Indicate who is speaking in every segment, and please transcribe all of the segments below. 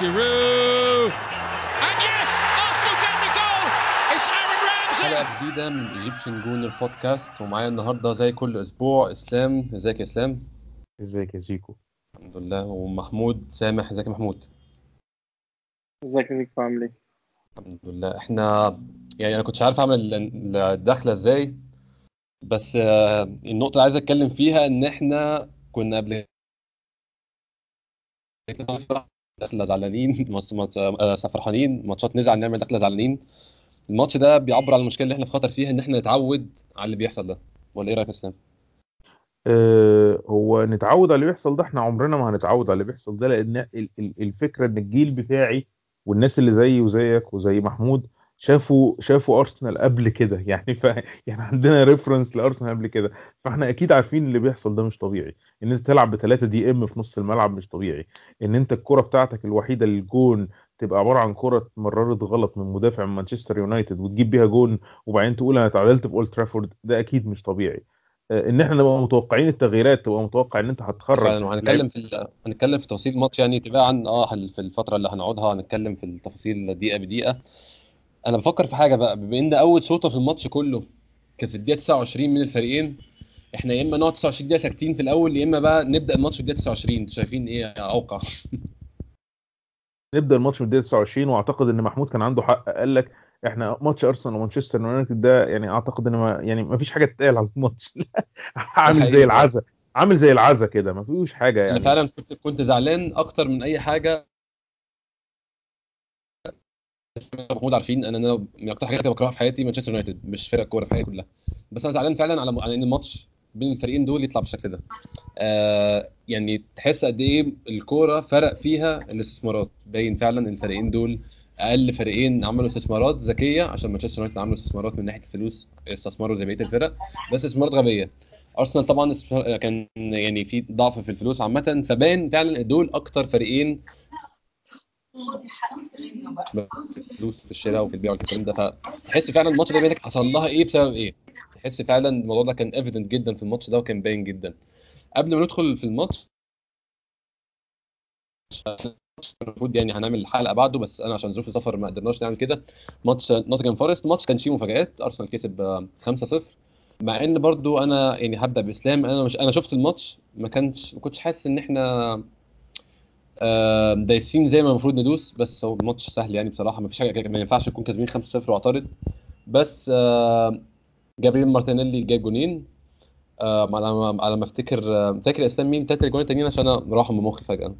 Speaker 1: Giroud. And yes, Arsenal get the goal. It's Aaron Ramsey.
Speaker 2: حلقة جديدة من Egyptian Gooner Podcast ومعايا النهاردة زي كل أسبوع إسلام إزيك يا إسلام؟
Speaker 3: إزيك يا زيكو
Speaker 2: الحمد لله ومحمود سامح إزيك يا محمود؟
Speaker 4: إزيك يا زيكو عامل إيه؟
Speaker 2: الحمد لله إحنا يعني أنا كنتش عارف أعمل ال- الدخلة إزاي بس آه، النقطة اللي عايز أتكلم فيها إن إحنا كنا قبل دخلة زعلانين آه، فرحانين ماتشات نزعل نعمل دخلة زعلانين الماتش ده بيعبر عن المشكلة اللي إحنا في خطر فيها إن إحنا نتعود على اللي بيحصل ده ولا إيه رأيك يا إسلام؟
Speaker 3: آه هو نتعود على اللي بيحصل ده إحنا عمرنا ما هنتعود على اللي بيحصل ده لأن ال- ال- الفكرة إن الجيل بتاعي والناس اللي زيي وزيك وزي محمود شافوا شافوا ارسنال قبل كده. يعني ف يعني عندنا ريفرنس لأرسنال قبل كده. فإحنا أكيد عارفين اللي بيحصل ده مش طبيعي. إن أنت تلعب بثلاثه DM في نص الملعب مش طبيعي. إن أنت الكرة بتاعتك الوحيدة للجون تبقى عبارة عن كرة اتمررت غلط من مدافع من مانشستر يونايتد وتجيب بيها جون وبعدين تقول أنا اتعادلت في اولد ترافورد ده أكيد مش طبيعي. آه، إن إحنا نبقى متوقعين التغييرات تبقى متوقع إن أنت هتخرج
Speaker 2: فعلا. وهنتكلم في هنتكلم في تفاصيل الماتش يعني تباعا آه في الفترة اللي هنقعدها هنتكلم في التفاصيل دقيقة بدقيقة. أنا بفكر في حاجة بقى بما إن أول شوطه في الماتش كله كانت في الدقيقة 29 من الفريقين إحنا يا إما نقعد 29 دقيقة ساكتين في الأول يا إما بقى نبدأ الماتش في الدقيقة 29 أنتوا شايفين إيه أوقع؟
Speaker 3: نبدأ الماتش في الدقيقة 29 وأعتقد إن محمود كان عنده حق قال لك إحنا ماتش أرسنال ومانشستر يونايتد ده يعني أعتقد إن ما يعني ما فيش حاجة تتقال على الماتش. عامل. زي العزا عامل زي العزا كده ما فيهوش حاجة
Speaker 2: أنا
Speaker 3: يعني.
Speaker 2: فعلا كنت كنت زعلان أكتر من أي حاجة محمود عارفين إن أنا من أكتر حاجات بكرهها في حياتي مانشستر يونايتد مش فرق كورة في حياتي كلها. بس أنا زعلان فعلا على على إن الماتش بين الفريقين دول يطلع بالشكل ده. آه يعني تحس قد إيه الكورة فرق فيها الاستثمارات. باين فعلا الفريقين دول أقل فريقين عملوا استثمارات ذكية عشان مانشستر يونايتد عملوا استثمارات من ناحية الفلوس استثمروا زي بقية الفرق بس استثمارات غبية. أرسنال طبعا كان يعني في ضعف في الفلوس عامة فبان فعلا دول أكتر فريقين فلوس في الشراء وفي البيع والكلام ده فتحس فعلا الماتش ده بيّنلك حصل لها إيه بسبب إيه؟ تحس فعلا الموضوع ده كان evident جدا في الماتش ده وكان باين جدا. قبل ما ندخل في الماتش المفروض يعني هنعمل حلقة بعده بس أنا عشان ظروف السفر ما قدرناش نعمل كده. ماتش نوتنجهام فورست ماتش كان فيه مفاجآت. ارسنال كسب آه، 5-0 مع إن برضو أنا يعني هبدأ بإسلام. أنا مش أنا شفت الماتش ما كانش ما كنتش حاسس إن إحنا آه، دايسين زي ما المفروض ندوس بس هو الماتش سهل يعني بصراحة ما فيش حاجة ما ينفعش نكون كاسبين 5-0 واعترض. بس جابريل مارتينيلي جاب جونين. على ما على ما افتكر فاكر اسلام مين؟ تلات الجون التانيين عشان أنا راحوا من مخي فجأة.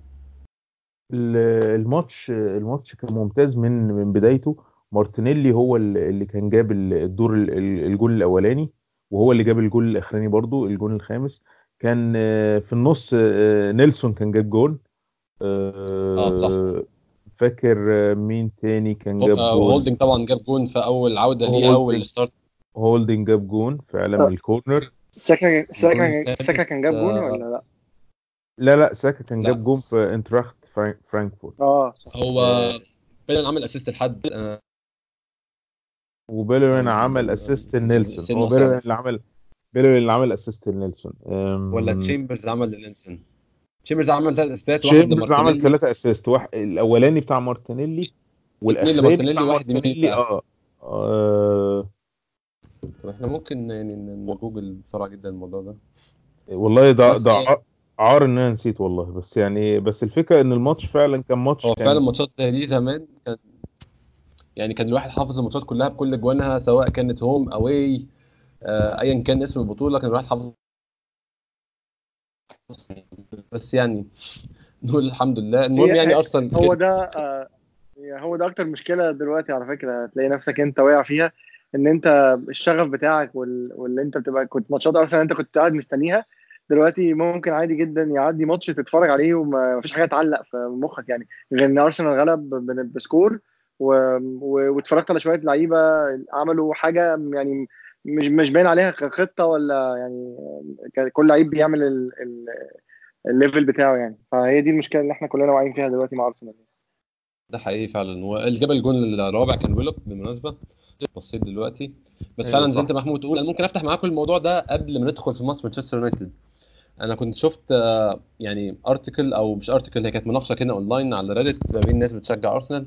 Speaker 3: ال- الماتش الماتش كان ممتاز من من بدايته. مارتينيلي هو ال- اللي كان جاب ال- الدور ال- ال- الجول الأولاني وهو اللي جاب الجول الأخراني برضو الجول الخامس. كان آه، في النص آه، نيلسون كان جاب جول
Speaker 2: آه، صح.
Speaker 3: آه، فاكر آه، مين تاني كان جاب
Speaker 2: آه،
Speaker 3: جول
Speaker 2: وهولدنج طبعا جاب جون في أول عودة ليه
Speaker 3: هولدنج.
Speaker 2: أول start
Speaker 3: هولدنج جاب جون فعلا. من ال
Speaker 4: corner ساكا
Speaker 2: ساكا
Speaker 4: ساكا كان جاب جون ولا لا؟
Speaker 3: لا لا ساكا كان
Speaker 2: لا.
Speaker 3: جاب جون في اينتراخت فرانك فرانكفورت
Speaker 4: آه صح
Speaker 2: هو فعلا عمل assist لحد آه،
Speaker 3: وبيليرين
Speaker 2: آه،
Speaker 3: عمل assist لنيلسون هو بيليرين
Speaker 2: صعب.
Speaker 3: اللي عمل بيليرين اللي عمل assist لنيلسون
Speaker 2: ولا تشامبرز عمل لنيلسون تشامبرز عمل ثلاث assistات واحد
Speaker 3: تشامبرز عمل ثلاثة assist واحد الأولاني بتاع مارتينيلي والاخراني بتاع مارتينيلي؟ آه آه،
Speaker 2: طب إحنا ممكن يعني نجوجل بسرعة جدا الموضوع ده.
Speaker 3: والله ده ده
Speaker 2: يعني-
Speaker 3: عار إن أنا نسيت والله. بس يعني بس الفكرة إن الماتش فعلا كان ماتش
Speaker 2: هو فعلا ماتشات زي دي زمان كان يعني كان الواحد حافظ الماتشات كلها بكل اجوانها سواء كانت home اواي آه، ايا كان اسم البطولة كان الواحد حافظ بس يعني نقول الحمد لله المهم يعني أرسنال
Speaker 4: هو. ده آه، هو ده أكتر مشكلة دلوقتي على فكرة هتلاقي نفسك أنت واقع فيها إن أنت الشغف بتاعك وال... واللي أنت بتبقى كنت ماتشات أرسنال أنت كنت قاعد مستنيها دلوقتي ممكن عادي جدا يعدي ماتش تتفرج عليه وما فيش حاجة تعلق في مخك يعني غير ان أرسنال غلب ب score و... و... واتفرجت على شوية لعيبة عملوا حاجة يعني مش مش باين عليها خطه ولا يعني كل لعيب بيعمل ال... ال... ال level بتاعه يعني. فهي دي المشكلة اللي إحنا كلنا واعيين فيها دلوقتي مع أرسنال.
Speaker 2: ده حقيقي فعلا. واللي جاب الجون الرابع كان ويلوك بالمناسبة. بصيت دلوقتي. بس
Speaker 3: أيوة
Speaker 2: فعلا زي. انت محمود تقول أنا ممكن أفتح معاكم الموضوع ده قبل ما ندخل في ماتش مانشستر يونايتد. أنا كنت شفت آه، يعني article أو مش article هي كانت مناقشة كده اونلاين على Reddit ما بين ناس بتشجع ارسنال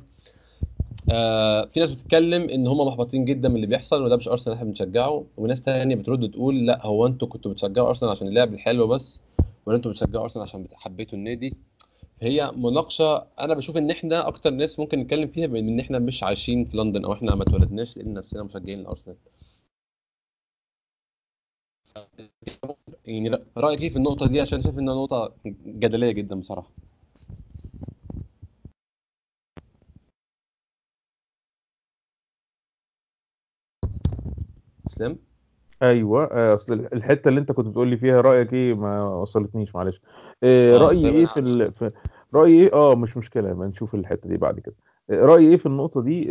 Speaker 2: آه في ناس بتتكلم إن هم محبطين جدا من اللي بيحصل وده مش أرسنال إحنا بنشجعه. وناس تانية بترد تقول لا هو أنتوا كنتوا بتشجعوا أرسنال عشان اللعب الحلو بس ولا أنتوا بتشجعوا أرسنال عشان حبيتوا النادي. هي مناقشة أنا بشوف إن إحنا أكتر ناس ممكن نتكلم فيها بإن إن إحنا مش عايشين في لندن أو إحنا ما اتولدناش لأن نفسنا مشجعين لأرسنال. يعني رأيك إيه في النقطة دي؟ عشان شايف إنها نقطة جدلية جدا بصراحة. اسلام
Speaker 3: أيوه آه، أصل الحتة اللي أنت كنت بتقول لي فيها رأيك إيه ما وصلتنيش معلش. آه رأيي
Speaker 2: إيه
Speaker 3: في ال... في رأيي إيه؟ آه مش مشكلة ما نشوف الحتة دي بعد كده. آه، رأيي إيه في النقطة دي؟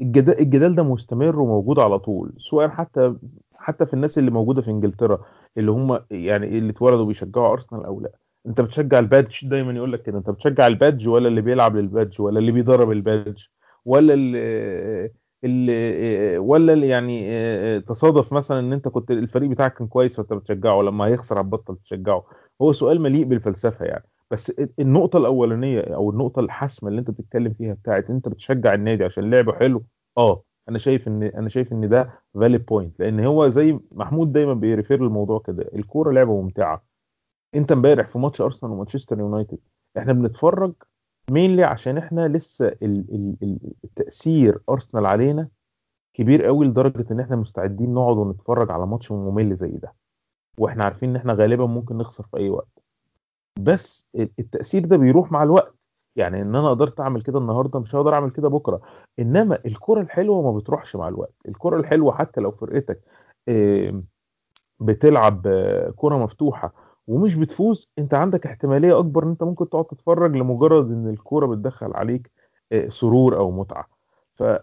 Speaker 3: الجدال, الجدال ده مستمر وموجود على طول سواء حتى حتى في الناس اللي موجودة في إنجلترا اللي هم يعني اللي اتولدوا بيشجعوا أرسنال أو لأ. أنت بتشجع ال badge؟ دايما يقول لك كده. أنت بتشجع ال badge ولا اللي بيلعب لل badge ولا اللي بيدرب ال badge ولا اللي, اللي ولا اللي يعني آه، تصادف مثلا إن أنت كنت الفريق بتاعك كان كويس فأنت بتشجعه لما هيخسر هتبطل تشجعه هو سؤال مليء بالفلسفة يعني. بس النقطة الأولانية أو النقطة الحاسمة اللي أنت بتتكلم فيها بتاعت أنت بتشجع النادي عشان لعبه حلو آه أنا شايف إن أنا شايف إن ده valid point لأن هو زي محمود دايما بي refer للموضوع كده الكورة لعبة ممتعة. أنت امبارح في ماتش أرسنال ومانشستر يونايتد إحنا بنتفرج مينلي عشان إحنا لسه ال ال ال التأثير أرسنال علينا كبير قوي لدرجة إن إحنا مستعدين نقعد ونتفرج على ماتش ممل زي ده. وإحنا عارفين إن إحنا غالبا ممكن نخسر في أي وقت. بس التأثير ده بيروح مع الوقت. يعني إن أنا قدرت أعمل كده النهارده مش هقدر أعمل كده بكرة. إنما الكرة الحلوة ما بتروحش مع الوقت. الكرة الحلوة حتى لو فرقتك بتلعب آه، كرة مفتوحة ومش بتفوز أنت عندك احتمالية أكبر إن أنت ممكن تقعد تتفرج لمجرد إن الكورة بتدخل عليك آه، سرور أو متعة. فأنا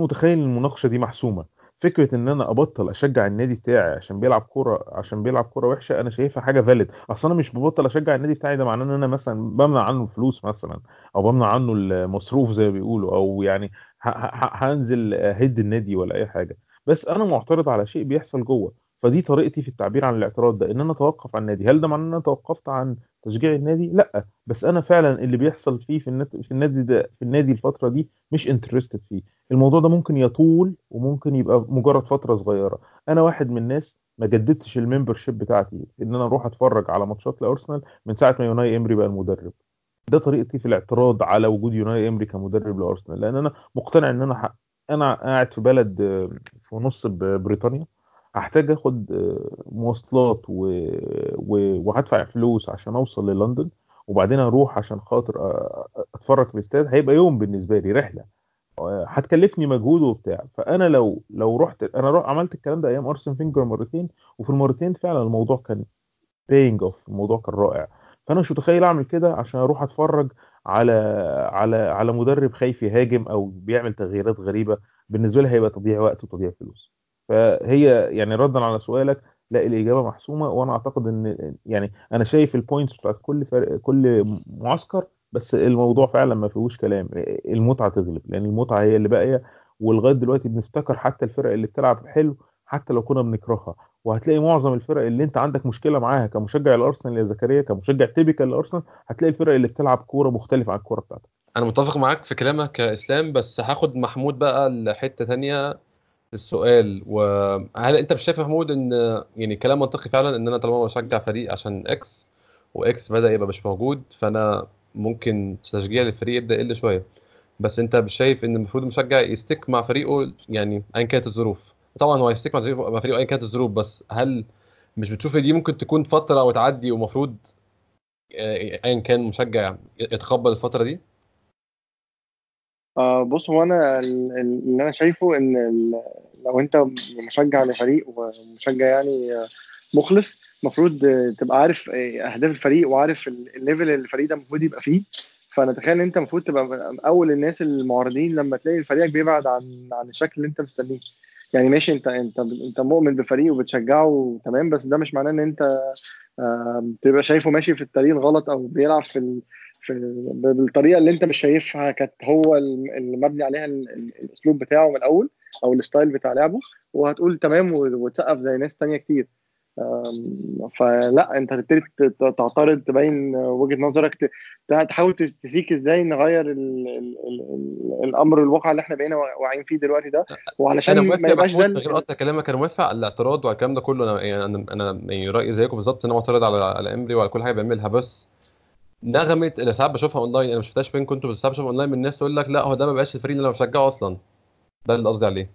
Speaker 3: متخيل المناقشة دي محسومة. فكرة إن أنا أبطل أشجع النادي بتاعي عشان بيلعب كورة عشان بيلعب كورة وحشة أنا شايفها حاجة فاليد أصل أنا مش ببطل أشجع النادي بتاعي ده معناه إن أنا مثلا بمنع عنه الفلوس مثلا أو بمنع عنه المصروف زي ما بيقولوا أو يعني هنزل هد النادي ولا أي حاجة. بس أنا معترض على شيء بيحصل جوه. فدي طريقتي في التعبير عن الاعتراض ده إن أنا أتوقف عن النادي. هل ده معناه إن أنا توقفت عن تشجيع النادي؟ لأ بس أنا فعلا اللي بيحصل فيه في النادي في النادي ده في النادي الفترة دي مش interested فيه. الموضوع ده ممكن يطول وممكن يبقى مجرد فترة صغيرة. أنا واحد من الناس ما جددتش ال membership بتاعتي إن أنا أروح أتفرج على ماتشات لأرسنال من ساعة ما أوناي إمري بقى المدرب. ده طريقتي في الاعتراض على وجود أوناي إمري كمدرب لأرسنال لأن أنا مقتنع إن أنا ح... أنا قاعد في بلد في نص بريطانيا. هحتاج آخد آه، مواصلات و... و... وهدفع فلوس عشان أوصل لندن وبعدين أروح عشان خاطر آه، أتفرج في الاستاد هيبقى يوم بالنسبة لي رحلة. آه، هتكلفني مجهود وبتاع. فأنا لو لو رحت أنا رو- عملت الكلام ده أيام أرسن فينجر مرتين وفي المرتين فعلا الموضوع كان paying off الموضوع كان رائع. فأنا مش متخيل أعمل كده عشان أروح أتفرج على على على مدرب خايف يهاجم أو بيعمل تغييرات غريبة. بالنسبة لي هيبقى تضييع وقت وتضييع فلوس. فهي يعني ردا على سؤالك لا الإجابة محسومة وأنا أعتقد إن يعني أنا شايف ال points بتاعت كل فرق كل معسكر بس الموضوع فعلا ما فيهوش كلام المتعة تغلب لأن المتعة هي اللي باقية ولغاية دلوقتي بنفتكر حتى الفرق اللي بتلعب حلو حتى لو كنا بنكرهها. وهتلاقي معظم الفرق اللي أنت عندك مشكلة معاها كمشجع الأرسنال يا زكريا كمشجع typical للارسنال هتلاقي الفرق اللي بتلعب كورة مختلفة عن الكورة بتاعتك.
Speaker 2: أنا متفق معاك في كلامك يا اسلام بس هاخد محمود بقى لحتة في السؤال وهل أنت مش شايف يا محمود إن يعني كلام منطقي فعلا إن أنا طالما بشجع فريق عشان X و X بدأ يبقى مش موجود فأنا ممكن تشجيع للفريق يبدأ يقل شوية. بس أنت مش شايف إن المفروض المشجع ي stick مع فريقه يعني ايا كانت الظروف؟ طبعا هو فريقه مع فريقه ايا كانت الظروف بس هل مش بتشوف دي ممكن تكون فترة وتعدي ومفروض آه، ايا كان مشجع يتقبل الفترة دي؟
Speaker 4: آه بص هو أنا ال- ال- اللي أنا شايفه إن لو أنت مشجع لفريق ومشجع يعني آه، مخلص المفروض تبقى عارف آه، أهداف الفريق وعارف ال- الليفل اللي الفريق ده المفروض يبقى فيه فأنا أتخيل إن أنت المفروض تبقى أول الناس المعارضين لما تلاقي فريقك بيبعد عن عن الشكل اللي أنت مستنيه يعني ماشي أنت أنت أنت مؤمن بفريق وبتشجعه تمام بس ده مش معناه إن أنت آه، تبقى شايفه ماشي في الطريق الغلط أو بيلعب في. في بالطريقة اللي انت مش شايفها كانت هو ال- اللي مبني عليها ال- ال- الأسلوب بتاعه من الأول أو الستايل بتاع لعبه وهتقول تمام وتسقف زي ناس تانية كتير. فلا انت تبتدي ت- تعترض تبين وجهة نظرك تحاول تسيك إزاي نغير ال ال ال ال الأمر الواقع اللي إحنا بقينا واعيين فيه دلوقتي ده. وعلشان ما يبقاش ده
Speaker 2: غير قطع كلامك أنا موافق على الاعتراض وعلى الكلام ده كله. أنا يعني أنا أنا يعني رأيي زيكم بالظبط أنا معترض على على إمري وعلى كل حاجة بيعملها بس نغمة اللي ساعات بشوفها اونلاين أنا ما شفتهاش بينكم أنتوا بس ساعات بشوفها اونلاين من الناس تقول لك لا هو ده ما بقاش الفريق اللي أنا بشجعه أصلا. ده اللي قصدي عليه.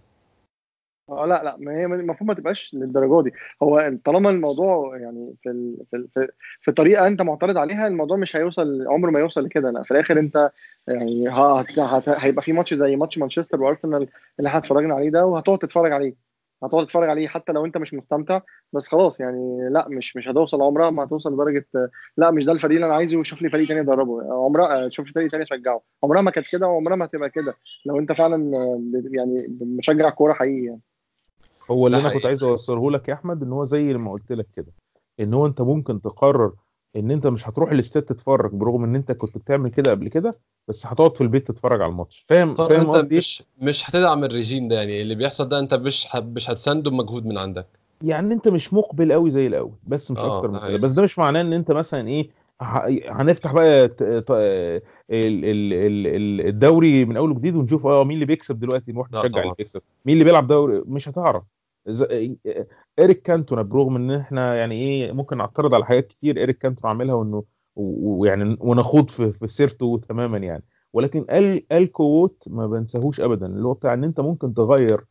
Speaker 4: آه لا لا ما هي المفروض ما تبقاش للدرجة دي. هو طالما الموضوع يعني في ال... في ال... في, في طريقة أنت معترض عليها الموضوع مش هيوصل عمره ما يوصل لكده. لا في الآخر أنت يعني ه... هت... هيبقى في ماتش زي ماتش مانشستر وأرسنال اللي إحنا اتفرجنا عليه ده وهتقعد تتفرج عليه. هتقعد تتفرج عليه حتى لو انت مش مستمتع بس خلاص يعني لا مش مش هتوصل عمرها ما هتوصل لدرجة لا مش ده الفريق اللي أنا عايزه وشوف لي فريق تاني ادربه عمرها شوف لي فريق تاني أشجعه. عمرها ما كانت كده وعمرها ما هتبقى كده لو أنت فعلا يعني مشجع كورة حقيقي يعني.
Speaker 3: هو اللي أنا كنت. عايز أوصله لك يا أحمد إن هو زي ما قلت لك كده إن هو أنت ممكن تقرر إن أنت مش هتروح الاستاد تتفرج برغم إن أنت كنت بتعمل كده قبل كده بس هتقعد في البيت تتفرج على الماتش. فاهم؟ فاهم قصدي إيه؟
Speaker 2: مش مش هتدعم الرجيم ده يعني اللي بيحصل ده أنت مش مش هتسنده بمجهود من عندك؟
Speaker 3: يعني أنت مش مقبل قوي زي الأول بس مش آه
Speaker 2: أكتر
Speaker 3: من كده. بس ده مش معناه إن أنت مثلا إيه هنفتح بقى الدوري من أول وجديد ونشوف آه مين اللي بيكسب دلوقتي نروح نشجع. اللي بيكسب. مين اللي بيلعب دوري؟ مش هتعرف. إيريك كانتونا برغم إن إحنا يعني إيه ممكن نعترض على حاجات كتير إيريك كانتونا عاملها وإنه ويعني ونخوض في في سيرته تماما يعني. ولكن قال قال quote ما بنساهوش ابدا اللي هو بتاع إن أنت ممكن تغير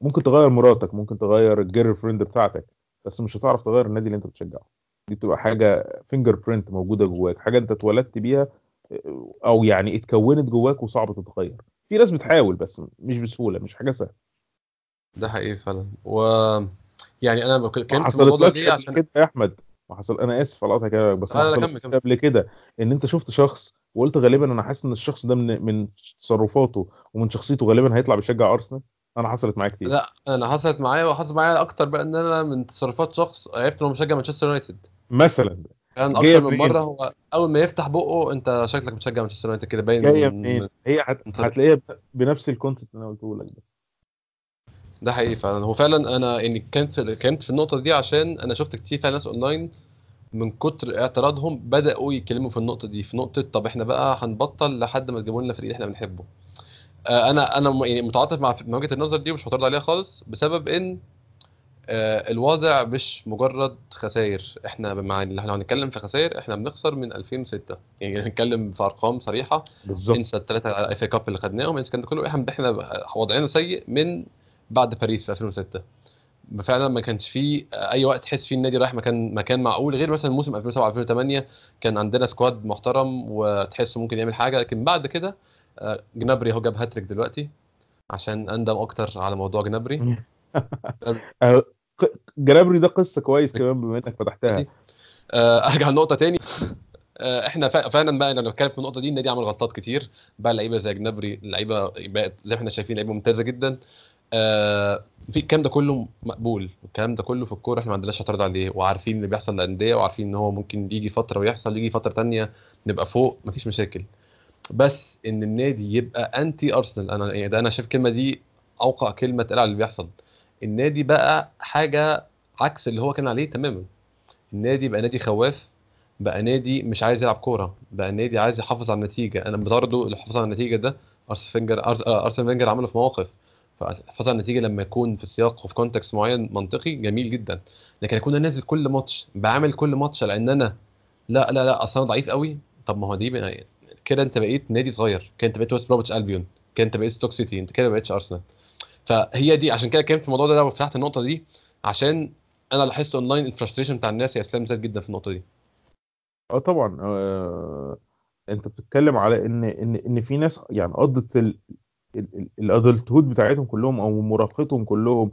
Speaker 3: ممكن تغير مراتك ممكن تغير ال girlfriend بتاعتك بس مش هتعرف تغير النادي اللي أنت بتشجعه. دي بتبقى حاجة fingerprint موجودة جواك حاجة أنت اتولدت بيها أه، أو يعني اتكونت جواك وصعب تتغير. في ناس بتحاول بس مش بسهولة مش حاجة سهلة.
Speaker 2: ده حقيقي فعلا. و يعني أنا
Speaker 3: ما
Speaker 2: كنت ده
Speaker 3: قبل
Speaker 2: عشان
Speaker 3: كده يا أحمد؟ ما حصل أنا آسف على قطعك بس حصلتلكش
Speaker 2: كمل.
Speaker 3: قبل كده إن أنت شفت شخص وقلت غالبا أنا حاسس إن الشخص ده من من تصرفاته ومن شخصيته غالبا هيطلع بيشجع أرسنال؟ أنا حصلت معايا كتير.
Speaker 2: لا أنا حصلت معايا وحصل معايا أكتر بقى إن أنا من تصرفات شخص عرفت إنه مشجع مانشستر يونايتد.
Speaker 3: مثلا.
Speaker 2: كان أكتر من؟ مرة هو أول ما يفتح بقه أنت شكلك بتشجع مانشستر يونايتد كده باين جاية
Speaker 3: منين هي هتلاقيها بنفس ال content اللي أنا قلته لك ده.
Speaker 2: ده حقيقي فعلا. هو فعلا أنا يعني كانت كانت في النقطة دي عشان أنا شفت كتير فعلا ناس أونلاين من كتر اعتراضهم بدأوا يتكلموا في النقطة دي في نقطة طب إحنا بقى هنبطل لحد ما تجيبوا لنا فريق إحنا بنحبه. آه، أنا أنا يعني متعاطف مع وجهة النظر دي ومش معترض عليها خالص بسبب إن آه، الوضع مش مجرد خسائر. إحنا مع إحنا هنتكلم في خسائر إحنا بنخسر من 2006 يعني هنتكلم في أرقام صريحة.
Speaker 3: بالظبط.
Speaker 2: إنسى الثلاثه FA Cup اللي خدناهم. إنسى الكلام ده كله. إحنا إحنا وضعنا سيء من بعد باريس في 2006 فعلا ما كانش فيه أي وقت تحس فيه النادي رايح مكان مكان معقول غير مثلا موسم 2007 2008 كان عندنا squad محترم وتحسه ممكن يعمل حاجة. لكن بعد كده آه، جنابري هو جاب هاتريك دلوقتي عشان أندم أكتر على موضوع جنابري.
Speaker 3: آه، ق- جنابري ده قصة كويس كمان بما إنك فتحتها.
Speaker 2: أرجع لنقطة تاني. إحنا فعلا بقى لما نتكلم في النقطة دي النادي عمل غلطات كتير. بقى لعيبة زي جنابري لعيبة زي ما إحنا شايفين لعيبة ممتازة جدا. آه، في الكلام ده كله مقبول. الكلام ده كله في الكورة إحنا ما عندناش اعتراض عليه. وعارفين اللي بيحصل للأندية وعارفين إن هو ممكن يجي فترة ويحصل يجي فترة تانية نبقى فوق مفيش مشاكل. بس إن النادي يبقى انتي ارسنال أنا يعني ده أنا شايف الكلمة دي أوقع كلمة تقال على اللي بيحصل. النادي بقى حاجة عكس اللي هو كان عليه تماما. النادي بقى نادي خواف بقى نادي مش عايز يلعب كورة بقى نادي عايز يحافظ على النتيجة. أنا برضه الحفاظ على النتيجة ده أرسن فينجر آه، أرسن فينجر عمله في مواقف. على النتيجة لما يكون في سياق وفي context معين منطقي جميل جدا. لكن اكون نازل كل ماتش بعمل كل ماتش لأن أنا لا لا لا أصل أنا ضعيف قوي. طب ما هو دي كده أنت بقيت نادي صغير. كده أنت بقيت ويست بروميتش ألبيون. كده أنت بقيت ستوك سيتي. أنت كده ما أرسنال. فهي دي عشان كده كان في الموضوع ده وفتحت النقطة دي عشان أنا لاحظت online ال frustration بتاع الناس يا إسلام زاد جدا في النقطة دي.
Speaker 3: آه طبعا. آه، أنت بتتكلم على إن إن إن في ناس يعني قضت ال adulthood بتاعتهم كلهم أو مراهقتهم كلهم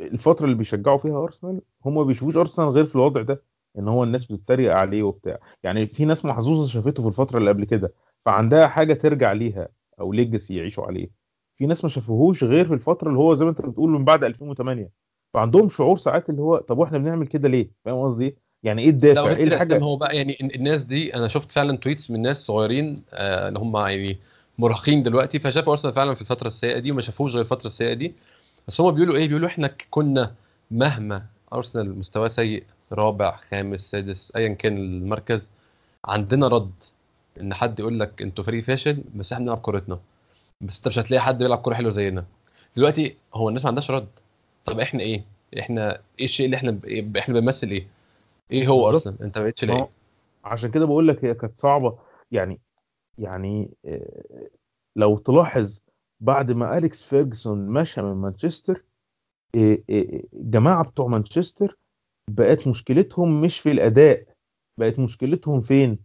Speaker 3: الفترة اللي بيشجعوا فيها أرسنال هم ما بيشوفوش أرسنال غير في الوضع ده إن هو الناس بتتريق عليه وبتاع. يعني في ناس محظوظة شافته في الفترة اللي قبل كده فعندها حاجة ترجع ليها أو legacy يعيشوا عليه. في ناس ما شافوهوش غير في الفترة اللي هو زي ما أنت بتقول من بعد 2008 فعندهم شعور ساعات اللي هو طب وإحنا بنعمل كده ليه؟ فاهم قصدي؟ يعني
Speaker 2: إيه
Speaker 3: الدافع؟ إيه
Speaker 2: الحاجة؟ هو بقى يعني ال- الناس دي أنا شفت فعلا تويتس من ناس صغيرين آه، اللي هم يعني مراهقين دلوقتي فشافوا أرسنال فعلا في الفترة السيئة دي وما شافوش غير الفترة السيئة دي. بس هم بيقولوا إيه؟ بيقولوا إحنا كنا مهما أرسنال مستواه سيء رابع خامس سادس ايا كان المركز عندنا رد إن حد يقول لك أنتوا فريق فاشل بس إحنا بنلعب كورتنا. بس أنت مش هتلاقي حد بيلعب كورة حلوة زينا. دلوقتي هو الناس ما عندهاش رد. طب إحنا إيه؟ إحنا إيه الشيء اللي إحنا إحنا بنمثل إيه؟ إيه هو. أرسنال؟ أنت ما بقتش ليه
Speaker 3: عشان كده بقول لك هي كانت صعبة. يعني يعني آه، لو تلاحظ بعد ما أليكس فيرجسون مشى من مانشستر آه، آه، الجماعه بتوع مانشستر بقت مشكلتهم مش في الأداء بقت مشكلتهم فين؟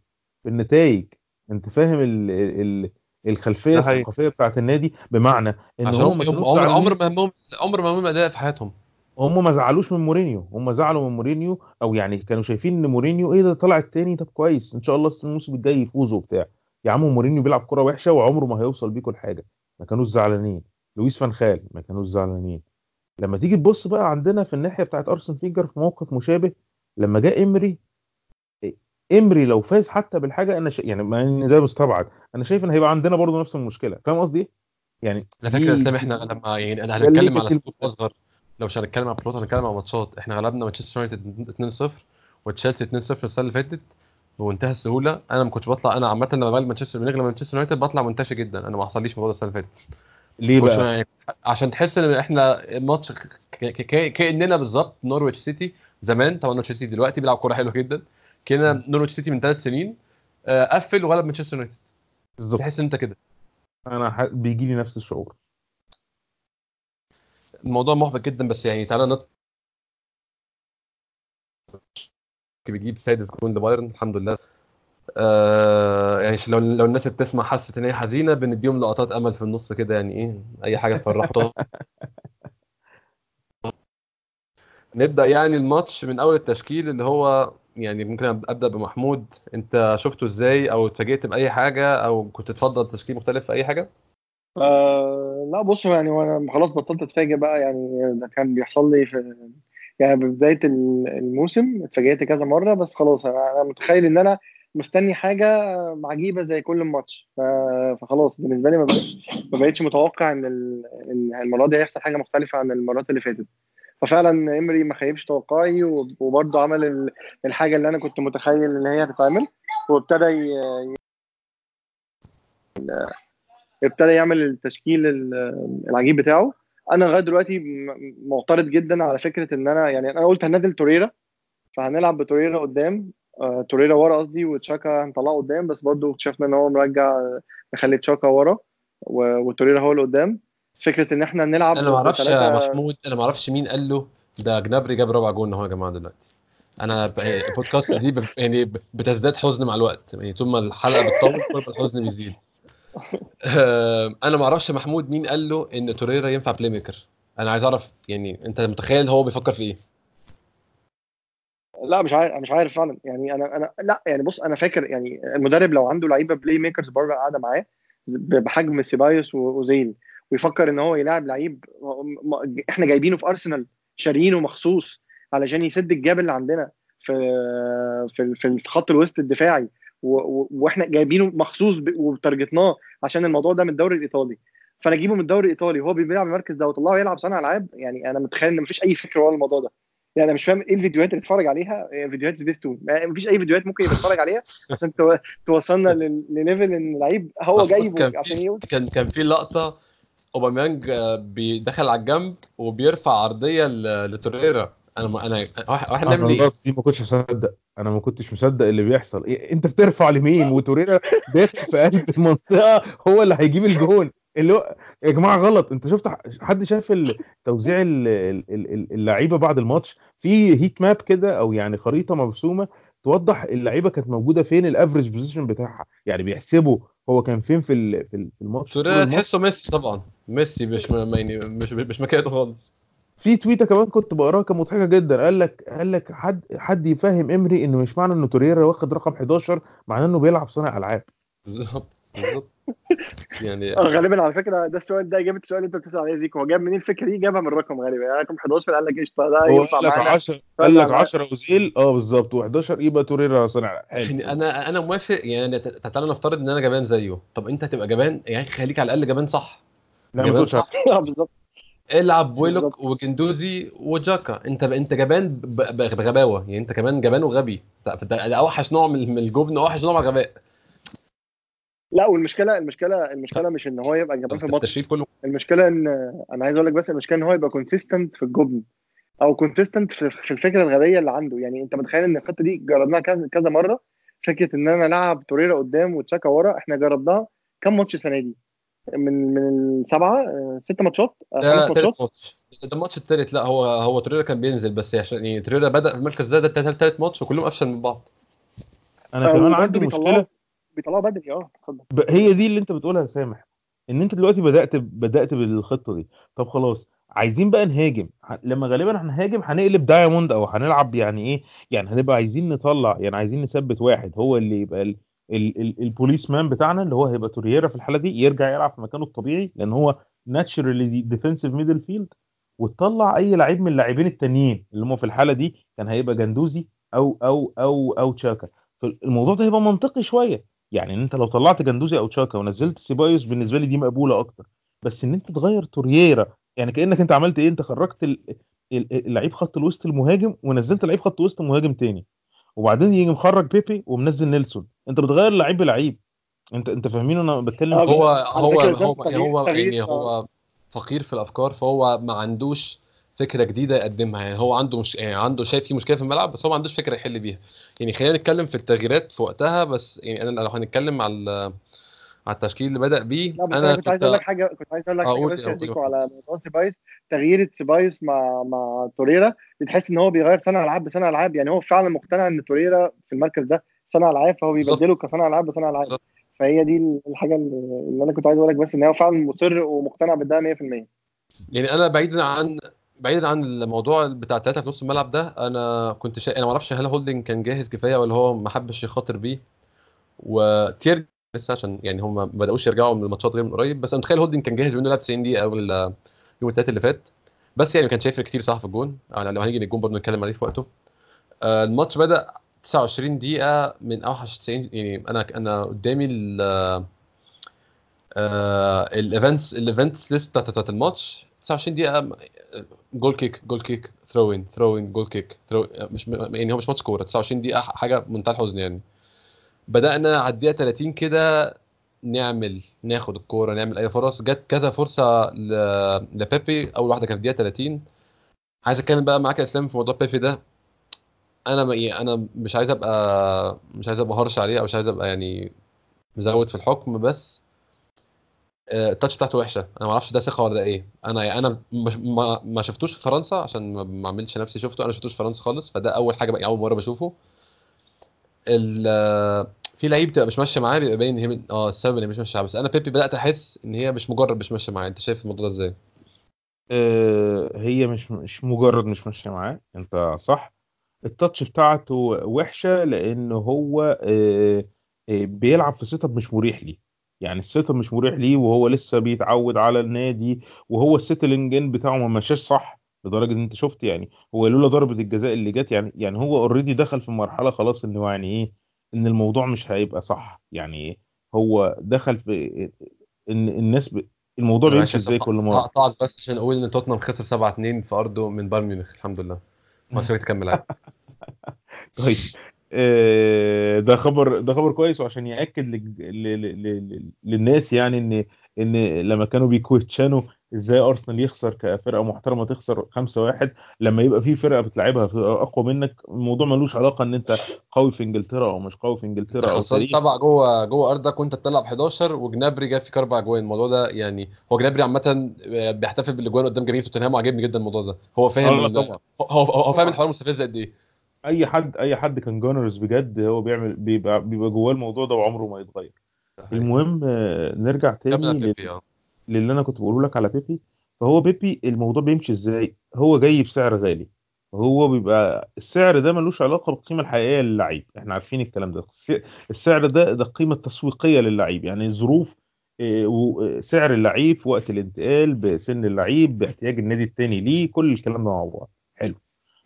Speaker 3: في النتائج. أنت فاهم ال ال
Speaker 2: الخلفية.
Speaker 3: الثقافية بتاعت النادي؟ بمعنى
Speaker 2: إن
Speaker 3: هم
Speaker 2: عمر عمر ما همهم عمر ما همهم أداء في حياتهم.
Speaker 3: هم ما زعلوش من مورينيو. هم زعلوا من مورينيو أو يعني كانوا شايفين إن مورينيو إيه ده طلع التاني؟ طب كويس إن شاء الله الموسم الجاي يفوزوا وبتاع. يا عم مورينيو بيلعب كرة وحشة وعمره ما هيوصل بيكم لحاجة. ما كانوش زعلانين. لويس فان خال ما كانوش زعلانين. لما تيجي تبص بقى عندنا في الناحية بتاعت أرسن فينجر في موقف مشابه لما جاء إمري إمري لو فاز حتى بالحاجة أنا ش... يعني ما إن ده مستبعد. أنا شايف إن هيبقى عندنا برضه نفس المشكلة. فاهم قصدي إيه؟ يعني
Speaker 2: على فكره
Speaker 3: دي-
Speaker 2: يا اسلام إحنا لما يعني أنا
Speaker 3: ده
Speaker 2: هنتكلم على scope أصغر. لو مش هنتكلم على بطولات هنتكلم على ماتشات. إحنا غلبنا مانشستر يونايتد 2-0 وتشيلسي 2-0 السنة اللي فاتت. بمنتهى السهولة. أنا ما كنتش بطلع أنا عامة لما بغلب مانشستر بنغلب مانشستر يونايتد بطلع منتشي جدا. أنا ما حصليش الموضوع السنة اللي فاتت.
Speaker 3: ليه بقى؟
Speaker 2: يعني عشان تحس إن إحنا ماتش ك- ك- ك- كأننا بالظبط نورويتش سيتي زمان. طبعا نورويتش سيتي دلوقتي بيلعب كورة حلوة جدا. كنا نورويتش سيتي من ثلاث سنين آه، قفل وغلب مانشستر يونايتد.
Speaker 3: بالظبط.
Speaker 2: تحس إن أنت كده.
Speaker 3: أنا ح... بيجي لي نفس الشعور.
Speaker 2: الموضوع محبط جدا بس يعني تعالى نط بيجيب سادس جون لبايرن الحمد لله. آه يعني لو لو الناس بتسمع حست إن هي حزينة بنديهم لقطات أمل في النص كده يعني إيه أي حاجة تفرحهم. نبدأ يعني الماتش من أول التشكيل اللي هو يعني ممكن أبدأ بمحمود. أنت شفته إزاي؟ أو اتفاجئت بأي حاجة؟ أو كنت تفضل تشكيل مختلف في أي حاجة؟
Speaker 4: آه لا بص يعني وأنا خلاص بطلت أتفاجئ بقى يعني ده كان بيحصل لي في يعني ببدايه ال- الموسم اتفاجئت كذا مرة بس خلاص أنا متخيل إن أنا مستني حاجة عجيبة زي كل ماتش فخلاص بالنسبة لي ما بقتش ما بقتش متوقع إن إن المرة دي هيحصل حاجة مختلفة عن المرات اللي فاتت. ففعلا امري ما خيبش توقعي وب- وبرضه عمل ال- الحاجة اللي أنا كنت متخيل إن هي هتتعمل وابتدى ي- ابتدى يعمل التشكيل ال- العجيب بتاعه. أنا لغاية دلوقتي معترض جدا على فكرة إن أنا يعني أنا قلت هننزل توريرا فهنلعب بتوريرا قدام آه، توريرا ورا قصدي وتشاكا هنطلعه قدام بس برضو اكتشفنا إن هو مرجع آه، مخلي تشاكا ورا وتوريرا هو اللي قدام. فكرة إن إحنا نلعب
Speaker 2: أنا ما أعرفش يا محمود أنا ما أعرفش مين قال له ده جنابري جاب ربع جون أهو يا جماعة دلوقتي. أنا ب- البودكاست دي ب- يعني بتزداد حزن مع الوقت يعني طول ما الحلقة بتطول الحزن بيزيد. آه، أنا ما أعرفش محمود مين قال له ان توريرا ينفع playmaker أنا عايز اعرف يعني انت متخيل هو بيفكر في إيه؟
Speaker 4: لا مش عارف مش عارف فعلا. يعني أنا أنا لا يعني بص أنا فاكر يعني المدرب لو عنده لعيبة playmakers بره قاعدة معاه بحجم سيبايوس واوزيل ويفكر ان هو يلاعب لعيب إحنا جايبينه في ارسنال شاريينه مخصوص علشان يسد ال gap اللي عندنا في في في خط الوسط الدفاعي. وإحنا جايبينه مخصوص و target ناه عشان الموضوع ده من الدوري الإيطالي. فانا اجيبه من الدوري الإيطالي. وهو بيلعب المركز ده واطلعه يلعب صانع ألعاب. يعني أنا متخيل إن مفيش أي فكرة ورا الموضوع ده. يعني أنا مش فاهم إيه الفيديوهات اللي اتفرج عليها. إيه فيديوهات سبيستون مفيش أي فيديوهات ممكن يتفرج عليها عشان تو- توصلنا لل- لل level إن لعيب هو جايبه عشان يقول
Speaker 2: كان كان في لقطة أوباميانج آه، بيدخل على الجنب وبيرفع عرضية لتوريرا. أنا أنا واحد واحد أنا
Speaker 3: اللقطة دي ما كنتش اصدق أنا ما كنتش مصدق اللي بيحصل. إيه أنت بترفع لمين؟ وتوريرا داخل في قلب المنطقة هو اللي هيجيب الجون. اللي هو يا جماعة غلط. أنت شفت حد شاف توزيع ال- ال- ال- اللعيبة بعد الماتش؟ في heat map كده أو يعني خريطة مرسومة توضح اللعيبة كانت موجودة فين ال average position بتاعها. يعني بيحسبوا هو كان فين في في ال- في الماتش الماتش.
Speaker 2: تحسه ميسي طبعا. ميسي مش يعني مش مش مكانه خالص.
Speaker 3: في tweet ة كمان كنت بقراها كانت مضحكة جدا. قال لك قال لك حد حد يفهم إمري إنه مش معنى إنه توريرا واخد رقم 11 معناه إنه بيلعب صانع ألعاب.
Speaker 2: بالظبط بالظبط. يعني
Speaker 4: آه، غالبا على فكرة ده السؤال ده إجابة السؤال اللي أنت بتسأل عليه زيكو. هو جاب منين الفكرة دي؟ جابها من الرقم غالبا. يعني رقم 11 قال لك قشطة ده ينفع
Speaker 3: قال لك
Speaker 4: معانا.
Speaker 3: 10 قال لك
Speaker 4: فعلا.
Speaker 3: 10 اوزيل آه بالظبط. و11 يبقى توريرا صانع ألعاب.
Speaker 2: يعني أنا أنا موافق. يعني ت- تعالى نفترض إن أنا جبان زيه. طب أنت هتبقى جبان؟ يعني خليك على الأقل جبان صح.
Speaker 3: لا ما تقولش
Speaker 4: بالظبط.
Speaker 2: العب ويلوك. وجندوزي وجاكا. انت انت جبان ب- ب- بغباوه يعني انت كمان جبان وغبي. ده اوحش نوع من الجبن اوحش نوع من الغباء.
Speaker 4: لا والمشكلة المشكلة المشكلة مش إن هو يبقى جبان في الماتش
Speaker 2: كله؟
Speaker 4: المشكلة إن أنا عايز أقول لك بس المشكلة إن هو يبقى consistent في الجبن. أو consistent في, الفكرة الغبية اللي عنده. يعني أنت متخيل إن الخطة دي جربناها كذا كذا مرة؟ فكرة إن أنا ألعب توريرا قدام وتشاكا ورا إحنا جربناها كم ماتش السنة دي؟ من من السبعه آه، ست ماتشات آه،
Speaker 2: ده
Speaker 4: خمس ماتشات.
Speaker 2: ده الماتش التالت لا هو هو تريرا كان بينزل بس عشان يعني تريرا بدأ في المركز ده ده تالت تالت ماتش وكلهم افشل من بعض.
Speaker 3: أنا
Speaker 4: آه،
Speaker 3: كمان عندي مشكلة.
Speaker 4: بيطلعوا بدري آه اتفضل.
Speaker 3: هي دي اللي أنت بتقولها يا سامح إن أنت دلوقتي بدأت بدأت بالخطة دي. طب خلاص عايزين بقى نهاجم. لما غالبا هنهاجم هنقلب diamond أو هنلعب يعني إيه؟ يعني هنبقى عايزين نطلع يعني عايزين نثبت واحد هو اللي يبقى ال ال ال ال policeman بتاعنا اللي هو هيبقى تورييرا في الحالة دي يرجع يلعب في مكانه الطبيعي لأن هو naturally defensive midfield وتطلع أي لعيب من اللاعبين التانيين اللي هم في الحالة دي كان هيبقى جندوزي أو أو أو أو تشاكا. فالموضوع ده هيبقى منطقي شوية. يعني إن أنت لو طلعت جندوزي أو تشاكا ونزلت سيبايوس بالنسبة لي دي مقبولة أكتر. بس إن أنت تغير تورييرا يعني كأنك أنت عملت إيه؟ أنت خرجت اللعيب خط الوسط المهاجم ونزلت لعيب خط وسط مهاجم تاني. وبعدين يجي مخرج بيبي ومنزل نيلسون. انت بتغير لعيب بلعيب. انت انت فاهمين أنا بتكلم
Speaker 2: هو
Speaker 3: إيه؟
Speaker 2: هو هو هو يعني هو فقير في الأفكار فهو ما عندوش فكرة جديدة يقدمها. يعني هو عنده مش يعني عنده شايف في مشكلة في الملعب بس هو ما عندوش فكرة يحل بيها. يعني خلينا نتكلم في التغييرات في وقتها بس يعني أنا لو هنتكلم على على التشكيل اللي بدأ بيه.
Speaker 4: لا بس أنا كنت عايز أقول لك حاجة كنت عايز أقول لك حاجة
Speaker 2: أقول-
Speaker 4: بس ديكو على موضوع سيبايوس. تغيير سيبايوس مع مع توريرا بتحس إن هو بيغير صانع ألعاب بصانع ألعاب. يعني هو فعلا مقتنع إن توريرا في المركز ده صانع ألعاب فهو. بيبدله كصانع ألعاب بصانع
Speaker 2: ألعاب.
Speaker 4: فهي دي الحاجة اللي أنا كنت عايز أقول لك بس إن هو فعلا مصر ومقتنع بده 100%
Speaker 2: يعني أنا بعيدا عن بعيدا عن الموضوع بتاع ثلاثة في نص الملعب ده أنا كنت شا... أنا ما أعرفش هل هولدنج كان جاهز كفاية ولا هو ما حبش يخاطر بيه. وتيرني لسه عشان يعني هم ما بدأوش يرجعوا من الماتشات غير من قريب. بس أنا متخيل هولدنج كان جاهز بانه لعب 90 دقيقة أول يوم الثلاث اللي فات. بس يعني ما كانش كتير صح في الجون. يعني لو هنيجي للجون برضه نتكلم عليه في وقته. آه، الماتش بدأ 29 دقيقة من أوحش 90 يعني أنا أنا قدامي ال ال events ال events list بتاعت بتاعت الماتش. 29 دقيقة goal kick goal kick throw in throw in goal kick throw مش يعني هو مش ماتش كورة. 29 دقيقة حاجة منتهى الحزن يعني. بدأنا على الدقيقة 30 كده نعمل ناخد الكورة نعمل أي فرص. جت كذا فرصة. لبيبي. أول واحدة كانت الدقيقة 30 عايز أتكلم بقى معاك يا إسلام في موضوع بيبي ده. أنا ما يعني أنا مش عايز أبقى مش عايز أبقى harsh عليه أو مش عايز أبقى يعني مزود في الحكم بس آه، التاتش بتاعته وحشة. أنا ما أعرفش ده ثقة ولا إيه. أنا يعني أنا ما, ما شفتوش في فرنسا عشان ما- اعملش نفسي شفته. أنا ما شفتوش في فرنسا خالص. فده أول حاجة بقى أول مرة بشوفه. في لعيب بتبقى مش ماشية معاه بيبقى باين إن هي آه السبب اللي مش ماشية بس أنا بيبي بدأت أحس إن هي مش مجرد مش ماشية معاه. أنت شايف الموضوع ده إزاي؟
Speaker 3: آه، هي مش مش مجرد مش ماشية معاه. أنت صح. التاتش بتاعته وحشة لأن هو آه، آه، بيلعب في setup مش مريح ليه. يعني ال setup مش مريح ليه وهو لسه بيتعود على النادي وهو ال settling in بتاعه ما مشاش صح. لدرجة إن أنت شفت يعني هو لولا ضربة الجزاء اللي جت يعني يعني هو already دخل في مرحلة خلاص ان يعني إيه إن الموضوع مش هيبقى صح. يعني هو دخل في إن الناس ب... الموضوع بيمشي إزاي كل مرة؟
Speaker 2: هقطعك بس عشان أقول إن توتنهام خسر 7 2 في أرضه من بايرن ميونخ. الحمد لله. ما تكمل. عادي.
Speaker 3: طيب. آه، ده خبر ده خبر كويس وعشان يأكد للناس يعني إن إن لما كانوا بيكويتشانوا إزاي أرسنال يخسر كفرقة محترمة تخسر 5-1 لما يبقى في فرقة بتلعبها أقوى منك الموضوع ملوش علاقة إن أنت قوي في إنجلترا أو مش قوي في إنجلترا
Speaker 2: أو
Speaker 3: تاريخ
Speaker 2: سبعة جوه جوه أرضك وأنت بتلعب 11 وجنابري جاب فيك أربع أجوان. الموضوع ده يعني هو جنابري عامة بيحتفل بالأجوان قدام جماهير توتنهام وعجبني جدا الموضوع ده. هو فاهم
Speaker 3: آه،.
Speaker 2: هو هو, فاهم الحوار مستفز قد إيه.
Speaker 3: أي حد أي حد كان جونرز بجد هو بيعمل بيبقى بيبقى جواه الموضوع ده وعمره ما يتغير. المهم آه، نرجع تاني للي أنا كنت بقوله لك على بيبي فهو بيبي الموضوع بيمشي إزاي؟ هو جاي بسعر غالي هو بيبقى السعر ده ملوش علاقة بالقيمة الحقيقية للعيب. إحنا عارفين الكلام ده. الس- السعر ده ده القيمه التسويقيه للعيب. يعني ظروف إيه، و- سعر اللعيب في وقت الانتقال بسن اللعيب باحتياج النادي التاني ليه كل الكلام ده مع بعض. حلو.